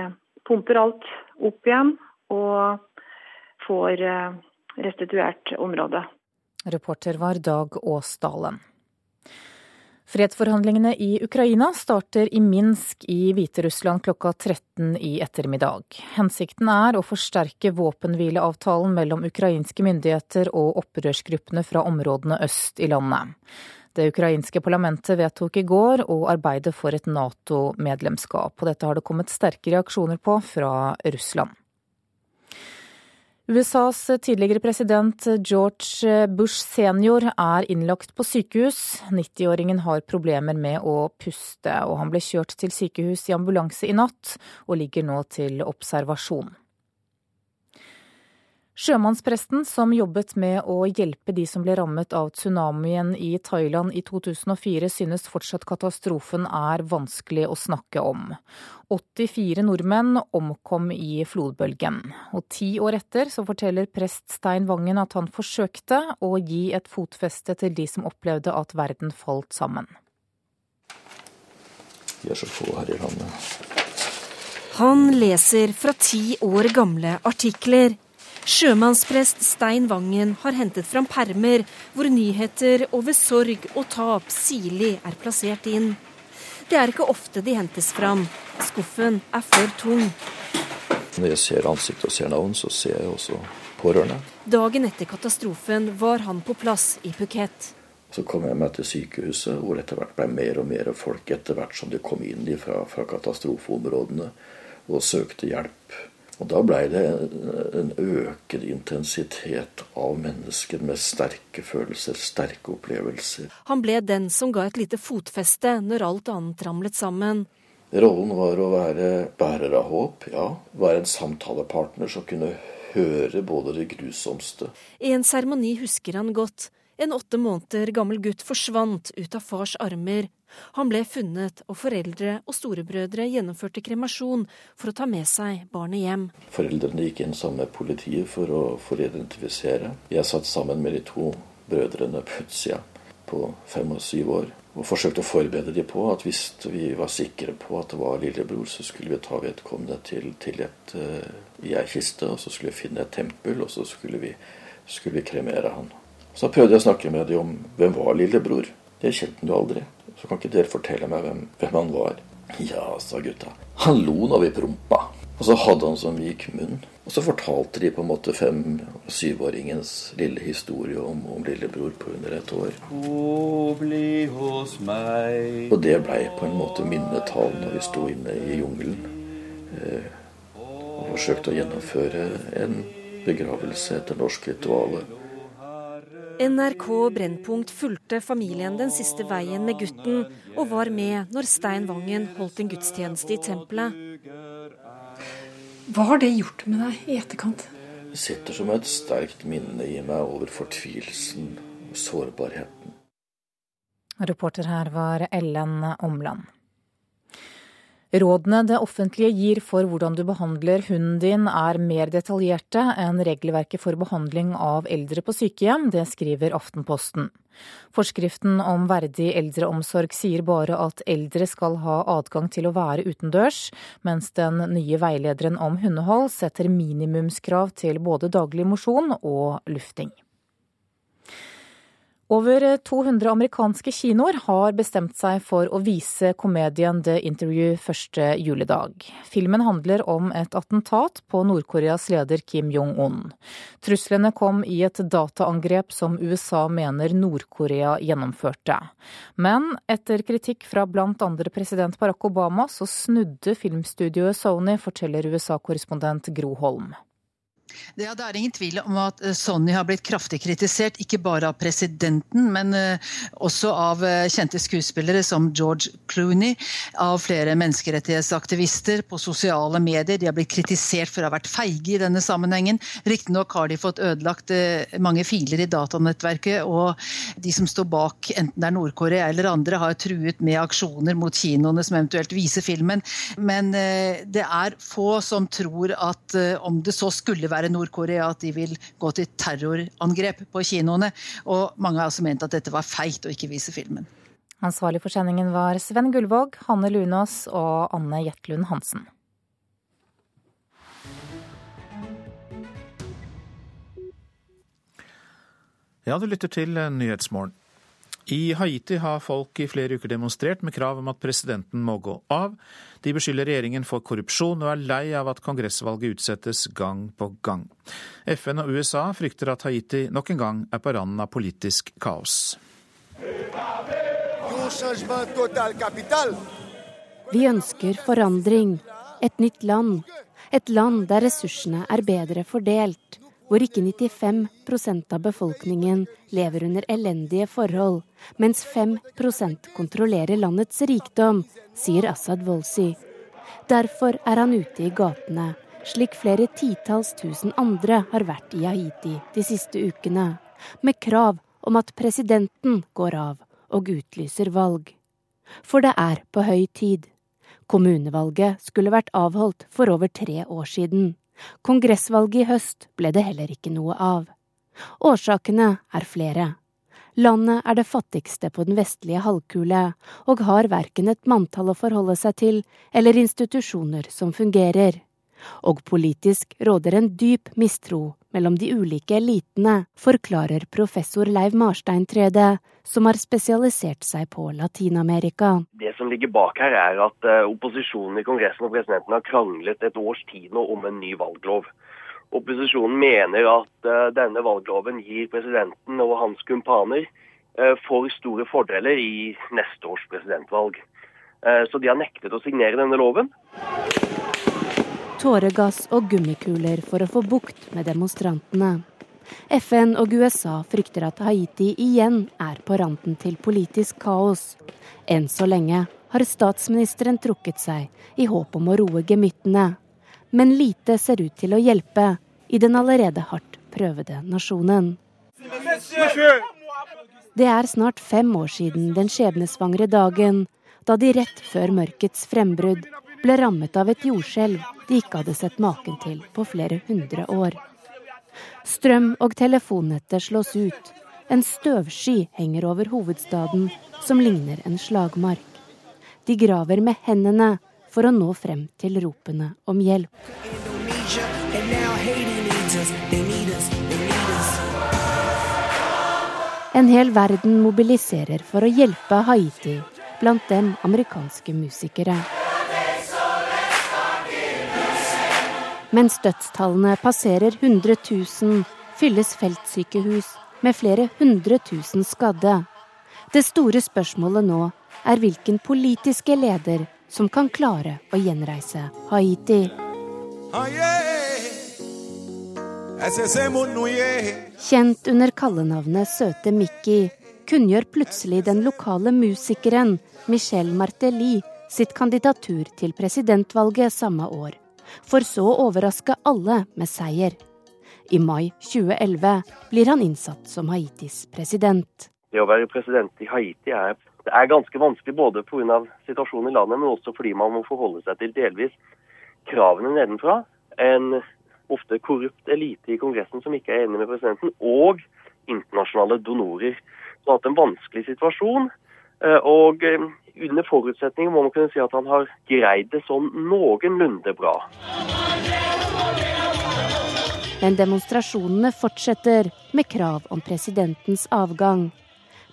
pumper alt opp igjen og får uh, restituert området. Reporter var Dag Åsdalen. Fredsforhandlingene i Ukraina starter i Minsk i Hviterussland klokka 13 i ettermiddag. Hensikten er å forsterke våpenhvileavtalen mellom ukrainske myndigheter og opprørsgruppene fra områdene øst i landet. Det ukrainske parlamentet vedtok i går å arbeide for et Nato-medlemskap, og dette har det kommet sterke reaksjoner på fra Russland. USAs tidligere president George Bush senior er innlagt på sykehus. 90-åringen har problemer med å puste, og han ble kjørt til sykehus i ambulanse i natt, og ligger nå til observasjon. Sjømannspresten som jobbet med å hjelpe de som ble rammet av tsunamien i Thailand i 2004, synes fortsatt katastrofen er vanskelig å snakke om. 84 nordmenn omkom i flodbølgen. Og ti år etter så forteller prest Stein Vangen at han forsøkte å gi et fotfeste til de som opplevde at verden falt sammen. Vi er så få her i landet. Han leser fra ti år gamle artikler Sjømannsprest Stein Vangen har hentet fram permer hvor nyheter over sorg og tap sirlig er plassert inn. Det er ikke ofte de hentes fram. Skuffen er for tung. Når jeg ser ansikt og ser navn, så ser jeg også pårørende. Dagen etter katastrofen var han på plass i Phuket. Så kom jeg meg til sykehuset, hvor etter hvert ble mer og mer folk etter hvert som de kom inn fra, fra katastrofeområdene og søkte hjelp. Og da blei det en øket intensitet av mennesker med sterke følelser, sterke opplevelser. Han ble den som ga et lite fotfeste når alt annet ramlet sammen. Rollen var å være bærer av håp, ja. Være en samtalepartner som kunne høre både det grusomste. I en seremoni husker han godt. En åtte måneder gammel gutt forsvant ut av fars armer Han ble funnet, og foreldre og storebrødre gjennomførte kremasjon for å ta med seg barnet hjem. Foreldrene gikk inn sammen med politiet for å få identifisere. Jeg satt sammen med de to brødrene Putzia på fem og syv år og forsøkte å forberede dem på at hvis vi var sikre på at det var lillebror, så skulle vi ta vedkommende til, til et uh, i og så skulle vi finne et tempel, og så skulle vi, skulle vi kremere han. Så prøvde jeg å snakke med dem om hvem var lillebror. Det kjente han jo aldri. Så kan ikke dere fortelle meg hvem, hvem han var? Ja, sa gutta. Han lo når vi prompa. Og så hadde han så myk munn. Og så fortalte de på en måte fem- og syvåringens lille historie om, om lillebror på under et år. bli hos meg. Og det blei på en måte minnetall når vi sto inne i jungelen eh, og forsøkte å gjennomføre en begravelse etter norsk rituale. NRK Brennpunkt fulgte familien den siste veien med gutten, og var med når Stein Vangen holdt en gudstjeneste i tempelet. Hva har det gjort med deg i etterkant? Det sitter som et sterkt minne i meg over fortvilelsen og sårbarheten. Reporter her var Ellen Omland. Rådene det offentlige gir for hvordan du behandler hunden din er mer detaljerte enn regelverket for behandling av eldre på sykehjem, det skriver Aftenposten. Forskriften om verdig eldreomsorg sier bare at eldre skal ha adgang til å være utendørs, mens den nye veilederen om hundehold setter minimumskrav til både daglig mosjon og lufting. Over 200 amerikanske kinoer har bestemt seg for å vise komedien The Interview første juledag. Filmen handler om et attentat på Nord-Koreas leder Kim Jong-un. Truslene kom i et dataangrep som USA mener Nord-Korea gjennomførte. Men etter kritikk fra blant andre president Barack Obama, så snudde filmstudioet Sony, forteller USA-korrespondent Gro Holm. Det, ja, det, er ingen tvil om at Sony Sonny har blitt kraftig kritisert, ikke bare av presidenten, men uh, også av uh, kjente skuespillere som George Clooney, av flere menneskerettighetsaktivister på sosiale medier. De har blitt kritisert for å ha vært feige i denne sammenhengen. Riktignok har de fått ødelagt mange filer i datanettverket, og de som står bak, enten det er Nord-Korea eller andre, har truet med aksjoner mot kinoene som eventuelt viser filmen. Men det er få som tror at om det så skulle være Nord-Korea at de vil gå til terrorangrep på kinoene. Og mange har altså ment at dette var feigt å ikke vise filmen. Ansvarlig for sendingen var Sven Gullvåg, Hanne Lunås og Anne Jetlund Hansen. Ja, du lytter til Nyhetsmorgen. I Haiti har folk i flere uker demonstrert med krav om at presidenten må gå av. De beskylder regjeringen for korrupsjon og er lei av at kongressvalget utsettes gang på gang. FN og USA frykter at Haiti nok en gang er på randen av politisk kaos. Vi ønsker forandring. Et nytt land. Et land der ressursene er bedre fordelt hvor ikke 95% av befolkningen lever under elendige forhold, mens 5% kontrollerer landets rikdom, sier Assad Wolsi. Derfor er han ute i gatene, slik flere titalls tusen andre har vært i Haiti de siste ukene, med krav om at presidenten går av og utlyser valg. For det er på høy tid. Kommunevalget skulle vært avholdt for over tre år siden. Kongressvalget i høst ble det heller ikke noe av. Årsakene er flere. Landet er det fattigste på den vestlige halvkule, og har verken et manntall å forholde seg til eller institusjoner som fungerer. Og politisk råder en dyp mistro mellom de ulike elitene, forklarer professor Leiv Marstein Trede, som har spesialisert seg på Latin-Amerika. Det som ligger bak her, er at eh, opposisjonen i Kongressen og presidenten har kranglet et års tid nå om en ny valglov. Opposisjonen mener at uh, denne valgloven gir presidenten og hans kumpaner uh, for store fordeler i neste års presidentvalg. Så de har nektet å signere denne loven tåregass og gummikuler for å få bukt med demonstrantene. FN og USA frykter at Haiti igjen er på randen til politisk kaos. Enn så lenge har statsministeren trukket seg i håp om å roe gemyttene. Men lite ser ut til å hjelpe i den allerede hardt prøvede nasjonen. Det er snart fem år siden den skjebnesvangre dagen da de rett før mørkets frembrudd ble rammet av et jordskjelv de ikke hadde sett maken til på flere hundre år. Strøm- og telefonnettet slås ut. En støvsky henger over hovedstaden som ligner en slagmark. De graver med hendene for å nå frem til ropene om hjelp. En hel verden mobiliserer for å hjelpe Haiti, blant dem amerikanske musikere. Mens dødstallene passerer 100 000, fylles feltsykehus med flere hundre tusen skadde. Det store spørsmålet nå er hvilken politiske leder som kan klare å gjenreise Haiti. Kjent under kallenavnet Søte Mickey kunngjør plutselig den lokale musikeren Michel Martelly sitt kandidatur til presidentvalget samme år, for så å overraske alle med seier. I mai 2011 blir han innsatt som Haitis president. Det å være president i Haiti er, er ganske vanskelig både pga. situasjonen i landet, men også fordi man må forholde seg til delvis kravene nedenfra. En ofte korrupt elite i Kongressen som ikke er enig med presidenten, og internasjonale donorer. Så hatt en vanskelig situasjon. Eh, og eh, under forutsetning må man kunne si at han har greid det sånn noenlunde bra. Men demonstrasjonene fortsetter med krav om presidentens avgang.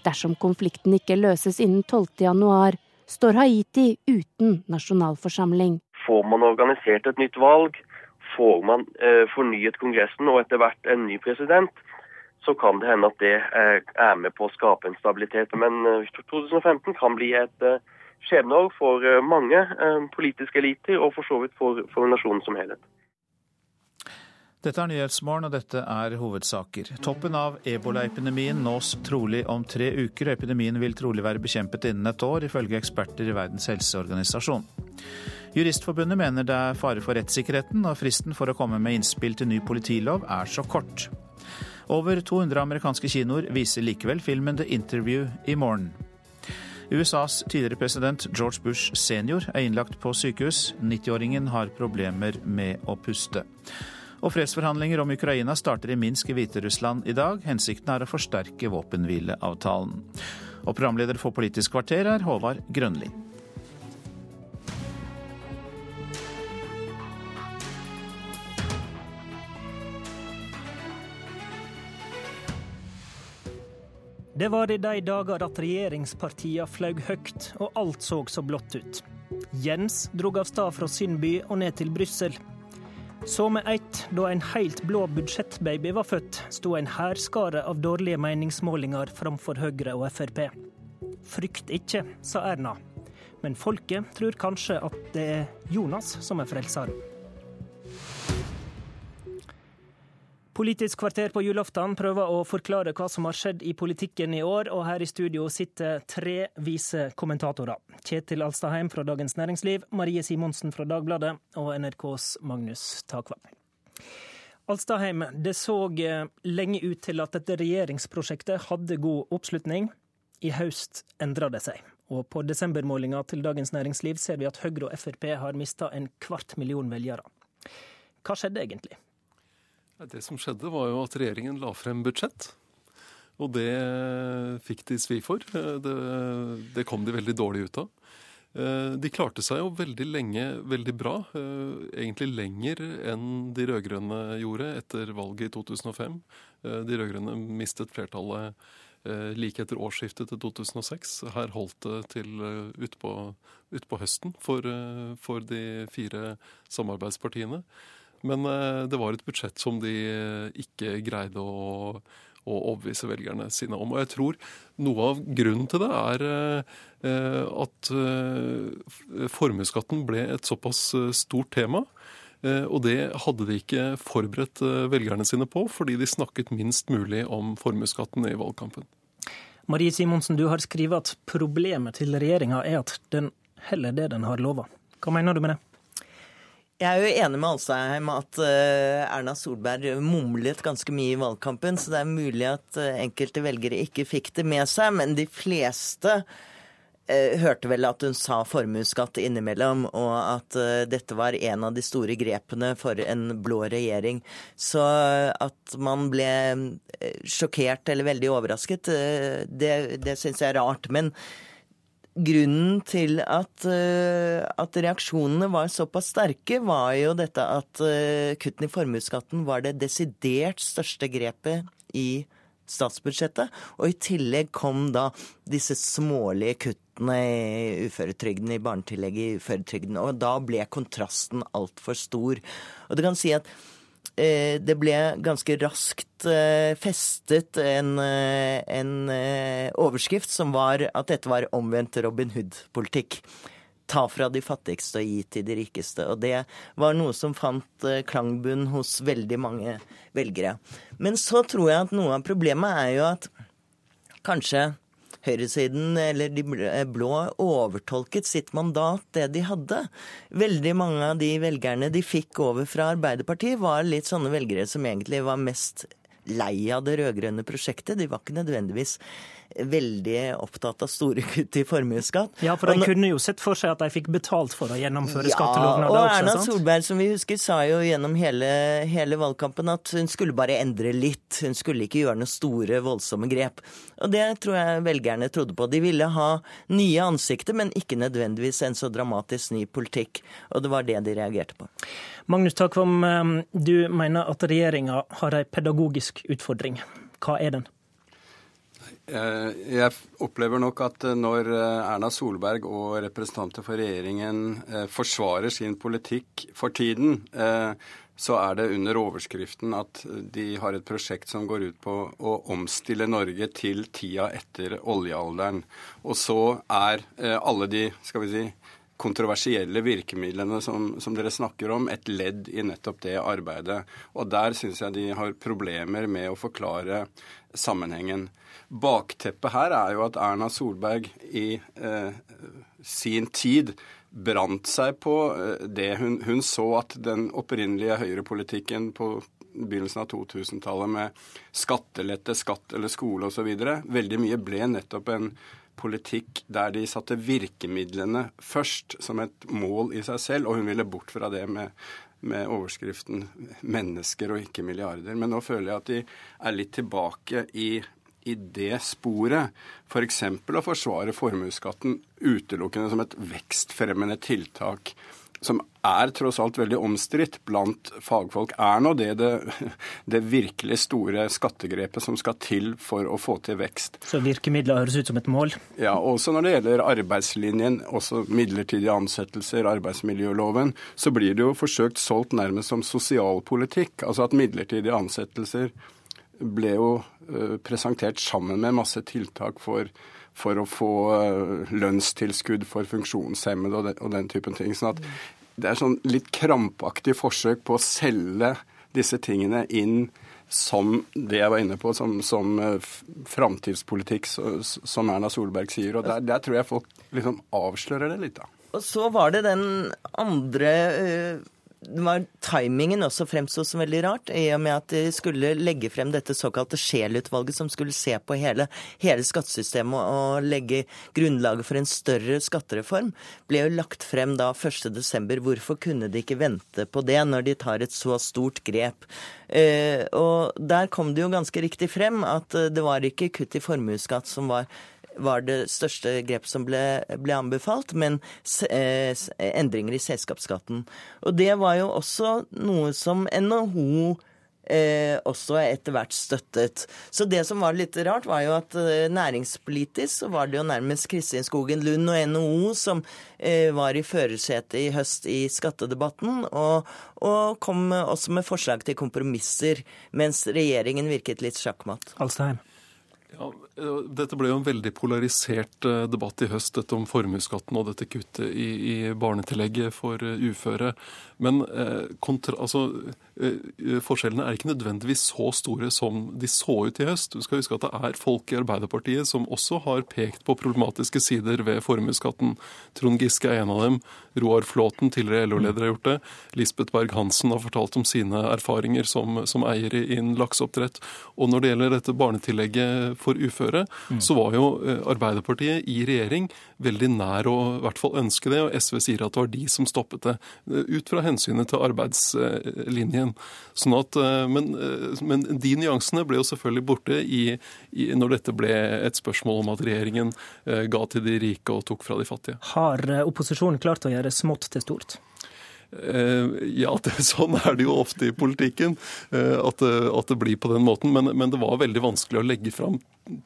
Dersom konflikten ikke løses innen 12.1, står Haiti uten nasjonalforsamling. Får man organisert et nytt valg, får man eh, fornyet Kongressen og etter hvert en ny president, så kan det hende at det eh, er med på å skape en stabilitet. Men eh, 2015 kan bli et eh, skjebneår for eh, mange eh, politiske eliter, og for så vidt for, for nasjonen som helhet. Dette er Nyhetsmorgen, og dette er hovedsaker. Toppen av ebolaepidemien nås trolig om tre uker. og Epidemien vil trolig være bekjempet innen et år, ifølge eksperter i Verdens helseorganisasjon. Juristforbundet mener det er fare for rettssikkerheten, og fristen for å komme med innspill til ny politilov er så kort. Over 200 amerikanske kinoer viser likevel filmen The Interview i morgen. USAs tidligere president George Bush senior er innlagt på sykehus. 90-åringen har problemer med å puste. Og fredsforhandlinger om Ukraina starter i Minsk i Hviterussland i dag. Hensikten er å forsterke våpenhvileavtalen. Og programleder for Politisk kvarter er Håvard Grønli. Det var i de dager at regjeringspartiene fløy høyt og alt så så blått ut. Jens drog av sted fra sin by og ned til Brussel. Så med ett, da en helt blå budsjettbaby var født, sto en hærskare av dårlige meningsmålinger framfor Høyre og Frp. Frykt ikke, sa Erna. Men folket tror kanskje at det er Jonas som er frelseren. Politisk kvarter på julaften prøver å forklare hva som har skjedd i politikken i år, og her i studio sitter tre vise kommentatorer. Kjetil Alstaheim fra Dagens Næringsliv, Marie Simonsen fra Dagbladet og NRKs Magnus Takvam. Alstaheim, det så eh, lenge ut til at dette regjeringsprosjektet hadde god oppslutning. I høst endra det seg. Og på desembermålinga til Dagens Næringsliv ser vi at Høyre og Frp har mista en kvart million velgere. Hva skjedde egentlig? Det som skjedde, var jo at regjeringen la frem budsjett. Og det fikk de svi for. Det, det, kom de veldig dårlig ut av. De klarte seg jo veldig lenge veldig bra. Egentlig lenger enn de rød-grønne gjorde etter valget i 2005. De rød-grønne mistet flertallet like etter årsskiftet til 2006. Her holdt det til utpå ut på høsten for, for de fire samarbeidspartiene. Men eh, det var et budsjett som de eh, ikke greide å, å overbevise velgerne sine om. Og jeg tror noe av grunnen til det er eh, at formuesskatten ble et såpass stort tema. Og det hadde de ikke forberedt velgerne sine på, fordi de snakket minst mulig om formuesskatten i valgkampen. Marie Simonsen, du har skrevet at problemet til regjeringa er at den heller det den har lova. Hva mener du med det? Jeg er jo enig med Alsheim at eh, Erna Solberg mumlet ganske mye i valgkampen, så det er mulig at eh, enkelte velgere ikke fikk det med seg. Men de fleste eh, hørte vel at hun sa formuesskatt innimellom, og at dette var en av de store grepene for en blå regjering. Så at man ble sjokkert eller veldig overrasket, det, det syns jeg er rart. Men grunnen til at, uh, at, reaksjonene var såpass sterke, var jo dette at uh, kuttene i formuesskatten var det desidert største grepet i statsbudsjettet. Og i tillegg kom da disse smålige kuttene i uføretrygden, i barnetillegget i uføretrygden. Og da ble kontrasten altfor stor. Og du kan si at Eh, det ble ganske raskt eh, festet en, eh, en, overskrift som var at dette var omvendt Robin Hood-politikk. Ta fra de fattigste og gi til de rikeste. Og det var noe som fant klangbunn hos veldig mange velgere. Men så tror jeg at noe av problemet er jo at kanskje høyresiden, eller de blå, overtolket sitt mandat, det de hadde. Veldig mange av de velgerne de fikk over fra Arbeiderpartiet, var litt sånne velgere som egentlig var mest lei av det rød-grønne prosjektet. De var ikke nødvendigvis veldig opptatt av store kutt i formuesskatt. Ja, for de nå, kunne jo sett for seg at de fikk betalt for å gjennomføre ja, skattelovnader også. Og Erna Solberg, som vi husker, sa jo gjennom hele, hele, valgkampen at hun skulle bare endre litt. Hun skulle ikke gjøre noen store, voldsomme grep. Og det tror jeg velgerne trodde på. De ville ha nye ansikter, men ikke nødvendigvis en så dramatisk ny politikk. Og det var det de reagerte på. Magnus Takvam, eh, du mener at regjeringa har en pedagogisk utfordring. Hva er den? Eh, jeg opplever nok at eh, når eh, Erna Solberg og representanter for regjeringen forsvarer sin politikk for tiden, så er det under overskriften at de har et prosjekt som går ut på å omstille Norge til tida etter oljealderen. Og så er alle de skal vi si, kontroversielle virkemidlene som, som, dere snakker om, et ledd i nettopp det arbeidet. Og der syns jeg de har problemer med å forklare sammenhengen. Bakteppet her er jo at Erna Solberg i eh, sin tid brant seg på eh, det hun, hun så at den opprinnelige høyrepolitikken på begynnelsen av 2000-tallet med skattelette, skatt eller skole osv. Veldig mye ble nettopp en politikk der de satte virkemidlene først som et mål i seg selv, og hun ville bort fra det med, med overskriften 'mennesker og ikke milliarder'. Men nå føler jeg at de er litt tilbake i i det sporet f.eks. For å forsvare formuesskatten utelukkende som et vekstfremmende tiltak som er tross alt veldig omstridt blant fagfolk, er nå det, det det, virkelig store skattegrepet som skal til for å få til vekst. Så virkemidler høres ut som et mål? Ja, også når det gjelder arbeidslinjen, også midlertidige ansettelser, arbeidsmiljøloven, så blir det jo forsøkt solgt nærmest som sosialpolitikk. Altså at midlertidige ansettelser ble jo eh, presentert sammen med masse tiltak for, for å få eh, lønnstilskudd for funksjonshemmede og, den typen ting. sånn at det er sånn litt krampaktig forsøk på å selge disse tingene inn som det jeg var inne på, som, som uh, framtidspolitikk, som Erna Solberg sier. Og der, der, tror jeg folk liksom avslører det litt, da. Og så var det den andre uh, var timingen også fremsto som veldig rart, i og med at de skulle legge frem dette såkalte Scheel-utvalget, som skulle se på hele, hele skattesystemet og legge grunnlaget for en større skattereform, ble jo lagt frem da 1.12. Hvorfor kunne de ikke vente på det, når de tar et så stort grep? Eh, og der kom det jo ganske riktig frem at det var ikke kutt i formuesskatt som var var det største grepet som ble, ble anbefalt, men eh, endringer i selskapsskatten. Og det var jo også noe som NHO Eh, også etter hvert støttet. Så det som var litt rart, var jo at eh, næringspolitisk så var det jo nærmest Kristin Skogen Lund og NHO som eh, var i førersetet i høst i skattedebatten, og, og, kom også med forslag til kompromisser, mens regjeringen virket litt sjakkmatt. Alstein. Ja, Dette ble jo en veldig polarisert eh, debatt i høst, dette om formuesskatten og dette kuttet i, i barnetillegget for eh, uføre. Men eh, kontra, altså, eh, forskjellene er ikke nødvendigvis så store som de så ut i høst. Du skal huske at det er folk i Arbeiderpartiet som også har pekt på problematiske sider ved formuesskatten. Trond Giske er en av dem. Roar Flåten, tidligere LO-leder, har gjort det. Lisbeth Berg-Hansen har fortalt om sine erfaringer som, som eier innen lakseoppdrett. Og når det gjelder dette barnetillegget for uføre, mm. så var jo eh, Arbeiderpartiet i regjering veldig nær å i hvert fall ønske det, og SV sier at det var de som stoppet det. Eh, ut fra hensynet til arbeidslinjen. Sånn at, eh, men, men de nyansene ble jo selvfølgelig borte i, i, når dette ble et spørsmål om at regjeringen ga til de rike og tok fra de fattige. Har opposisjonen klart å gjøre smått til stort? Eh, ja, det, sånn er det jo ofte i politikken. Eh, at, at det blir på den måten. Men, men, det var veldig vanskelig å legge fram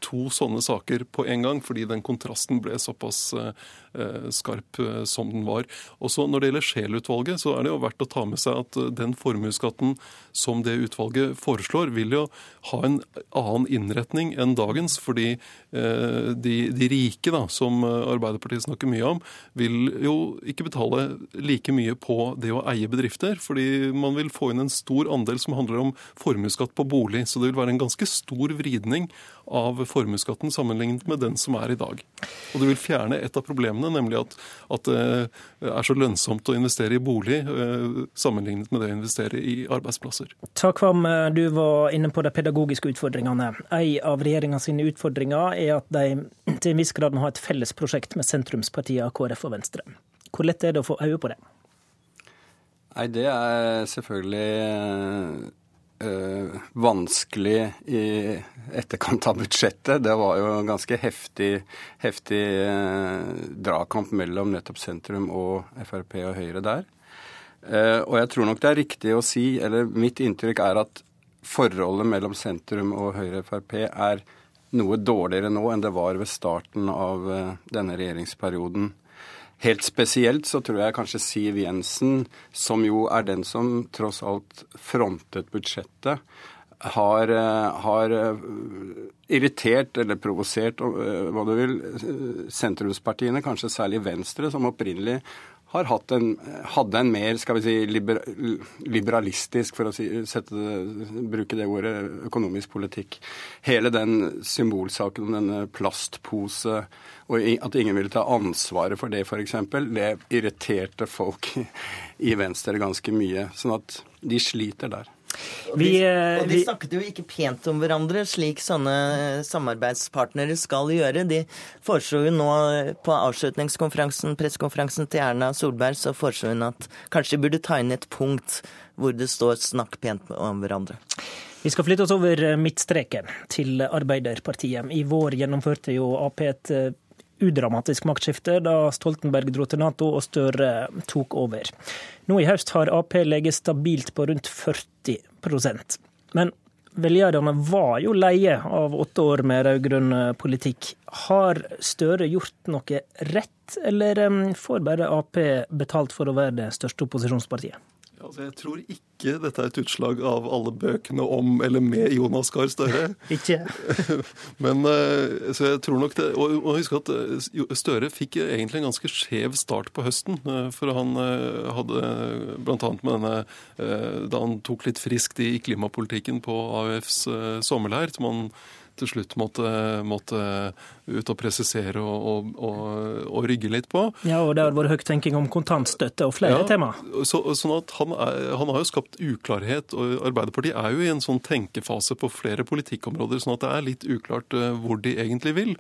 to sånne saker på en gang, fordi den kontrasten ble såpass eh, Eh, skarp eh, som den var. Også Når det gjelder Scheel-utvalget, så er det jo verdt å ta med seg at den formuesskatten som det utvalget foreslår, vil jo ha en annen innretning enn dagens. Fordi de, de rike, da, som Arbeiderpartiet snakker mye om, vil jo ikke betale like mye på det å eie bedrifter. Fordi man vil få inn en stor andel som handler om formuesskatt på bolig. Så det vil være en ganske stor vridning av formuesskatten sammenlignet med den som er i dag. Og det vil fjerne et av problemene, nemlig at, at det er så lønnsomt å investere i bolig eh, sammenlignet med det å investere i arbeidsplasser. Ta Kvam, du var inne på de pedagogiske utfordringene. En av regjeringa sine utfordringer er at de til en viss grad må ha et felles prosjekt med sentrumspartiene KrF og Venstre. Hvor lett er det å få øye på det? Nei, Det er selvfølgelig øh, vanskelig i etterkant av budsjettet. Det var jo en ganske heftig, heftig øh, dragkamp mellom nettopp sentrum og Frp og Høyre der. Uh, og jeg tror nok det er riktig å si, eller mitt inntrykk er at forholdet mellom sentrum og Høyre og Frp er noe dårligere nå enn det var ved starten av uh, denne regjeringsperioden. Helt spesielt så tror jeg kanskje Siv Jensen, som jo er den som tross alt frontet budsjettet, har, eh, har eh, irritert eller provosert, eh, hva du vil, sentrumspartiene, kanskje særlig Venstre, som opprinnelig har en, hadde en mer skal vi si, liber, liberalistisk, for å si, sette, bruke det ordet, økonomisk politikk. Hele den symbolsaken om denne plastpose og at ingen ville ta ansvaret for det, f.eks., det irriterte folk i Venstre ganske mye. Sånn at de sliter der. Vi, og de snakket jo ikke pent om hverandre, slik sånne samarbeidspartnere skal gjøre. De foreslo jo nå på avslutningskonferansen, pressekonferansen til Erna Solberg, så foreslo hun at kanskje de burde ta inn et punkt hvor det står 'snakk pent om hverandre'. Vi skal flytte oss over midtstreken, til Arbeiderpartiet. I vår gjennomførte jo Ap et udramatisk maktskifte da Stoltenberg dro til Nato og Støre tok over. Nå i høst har Ap leget stabilt på rundt 40 Men velgerne var jo leie av åtte år med rød-grønn politikk. Har Støre gjort noe rett, eller får bare Ap betalt for å være det største opposisjonspartiet? Altså, jeg tror ikke dette er et utslag av alle bøkene om eller med Jonas Gahr Støre. ikke. Men eh, så jeg tror nok det, Og, og husk at eh, Støre fikk egentlig en ganske skjev start på høsten. Eh, for han hadde bl.a. med denne Da han tok litt friskt i klimapolitikken på AUFs sommerleir, som han til slutt måtte, måtte ut og presisere og, og, og, og, rygge litt på. Ja, og det har vært høy tenking om kontantstøtte og flere ja, tema. Så, sånn at han, er, han, har jo skapt uklarhet, og Arbeiderpartiet er jo i en sånn tenkefase på flere politikkområder, sånn at det er litt uklart eh, hvor de egentlig vil.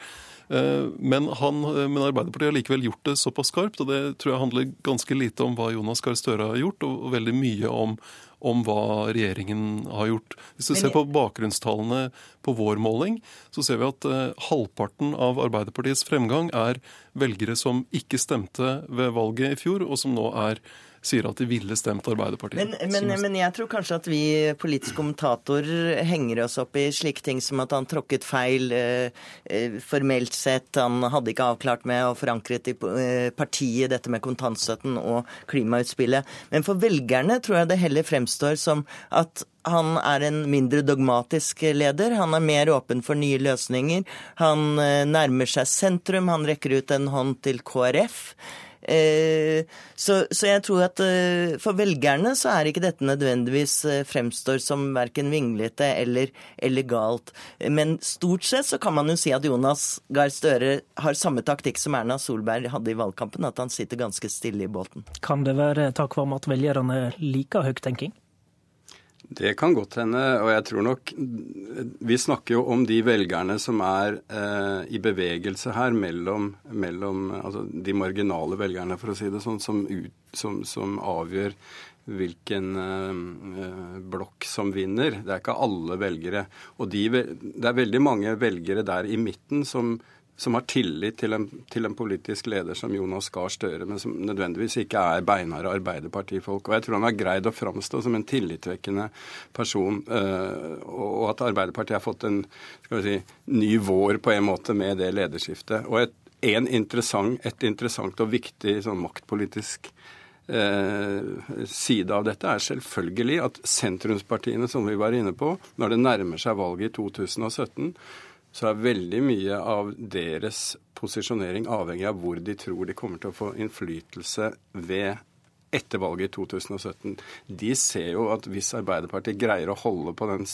Eh, men, han, men, Arbeiderpartiet har likevel gjort det såpass skarpt, og det tror jeg handler ganske lite om hva Jonas Gahr Støre har gjort, og veldig mye om om hva regjeringen har gjort. Hvis du ser på bakgrunnstallene på vår måling, så ser vi at uh, halvparten av Arbeiderpartiets fremgang er velgere som ikke stemte ved valget i fjor, og som nå er sier at de ville stemt Arbeiderpartiet. Men, men, men, jeg tror kanskje at vi politiske kommentatorer henger oss opp i slike ting som at han tråkket feil eh, eh, formelt sett. Han hadde ikke avklart med og forankret i eh, partiet dette med kontantstøtten og klimautspillet. Men for velgerne tror jeg det heller fremstår som at han er en mindre dogmatisk leder. Han er mer åpen for nye løsninger. Han eh, nærmer seg sentrum. Han rekker ut en hånd til KrF. Eh, så, så, jeg tror at eh, for velgerne så er ikke dette nødvendigvis fremstår som verken vinglete eller, eller galt. Men stort sett så kan man jo si at Jonas Gahr Støre har samme taktikk som Erna Solberg hadde i valgkampen, at han sitter ganske stille i båten. Kan det være takk for at velgerne liker høyttenking? Det kan godt hende, og jeg tror nok Vi snakker jo om de velgerne som er eh, i bevegelse her mellom, mellom altså de marginale velgerne, for å si det sånn, som, ut, som, som avgjør hvilken eh, blokk som vinner. Det er ikke alle velgere. Og de, det er veldig mange velgere der i midten som som har tillit til en, til en, politisk leder som Jonas Gahr Støre, men som nødvendigvis ikke er beinharde Arbeiderpartifolk. Og jeg tror han har greid å framstå som en tillitvekkende person, øh, og at Arbeiderpartiet har fått en si, ny vår på en måte med det lederskiftet. Og et, interessant, et interessant og viktig sånn maktpolitisk Eh, side av dette er selvfølgelig at sentrumspartiene, som vi var inne på, når det nærmer seg valget i 2017, så er veldig mye av deres posisjonering avhengig av hvor de tror de kommer til å få innflytelse ved etter valget i 2017. De ser jo at hvis Arbeiderpartiet greier å holde på den,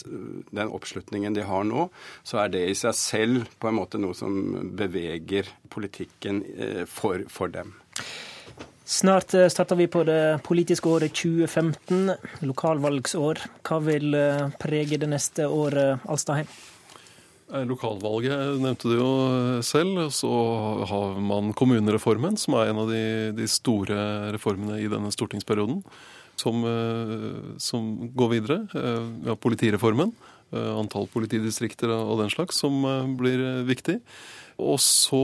den, oppslutningen de har nå, så er det i seg selv på en måte noe som beveger politikken eh, for, for dem. Snart eh, starter vi på det politiske året 2015, lokalvalgsår. Hva vil eh, prege det neste året, Alstaheim? Eh, lokalvalget nevnte du jo selv. Så har man kommunereformen, som er en av de, de store reformene i denne stortingsperioden. Som, eh, som går videre. Eh, vi har politireformen. Antall politidistrikter og den slags, som blir viktig. Og så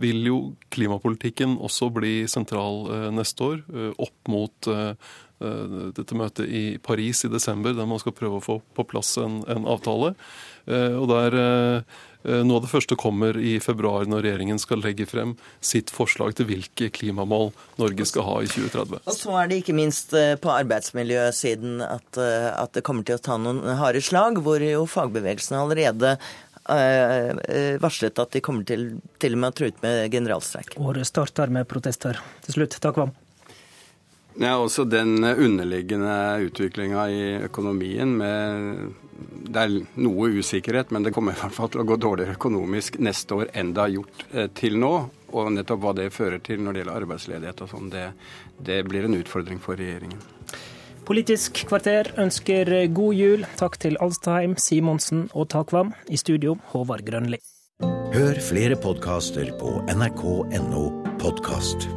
vil jo klimapolitikken også bli sentral neste år, opp mot dette møtet i Paris i desember, der man skal prøve å få på plass en, en avtale. Eh, og der eh, eh, noe av det første kommer i februar, når regjeringen skal legge frem sitt forslag til hvilke klimamål Norge skal ha i 2030. Og så er det ikke minst på arbeidsmiljøsiden at, at det kommer til å ta noen harde slag, hvor jo fagbevegelsen allerede varslet at de kommer til, til og med å true med generalstreik. Året starter med protester. Til slutt, takk Vam. Ja, også den underliggende utviklinga i økonomien med det er noe usikkerhet, men det kommer i hvert fall til å gå dårligere økonomisk neste år enn det har gjort eh, til nå. Og nettopp hva det fører til når det gjelder arbeidsledighet og sånn, det, det blir en utfordring for regjeringen. Politisk kvarter ønsker god jul. Takk til Alstheim, Simonsen og Takvam. I studio, Håvard Grønli. Hør flere podkaster på nrk.no podkast.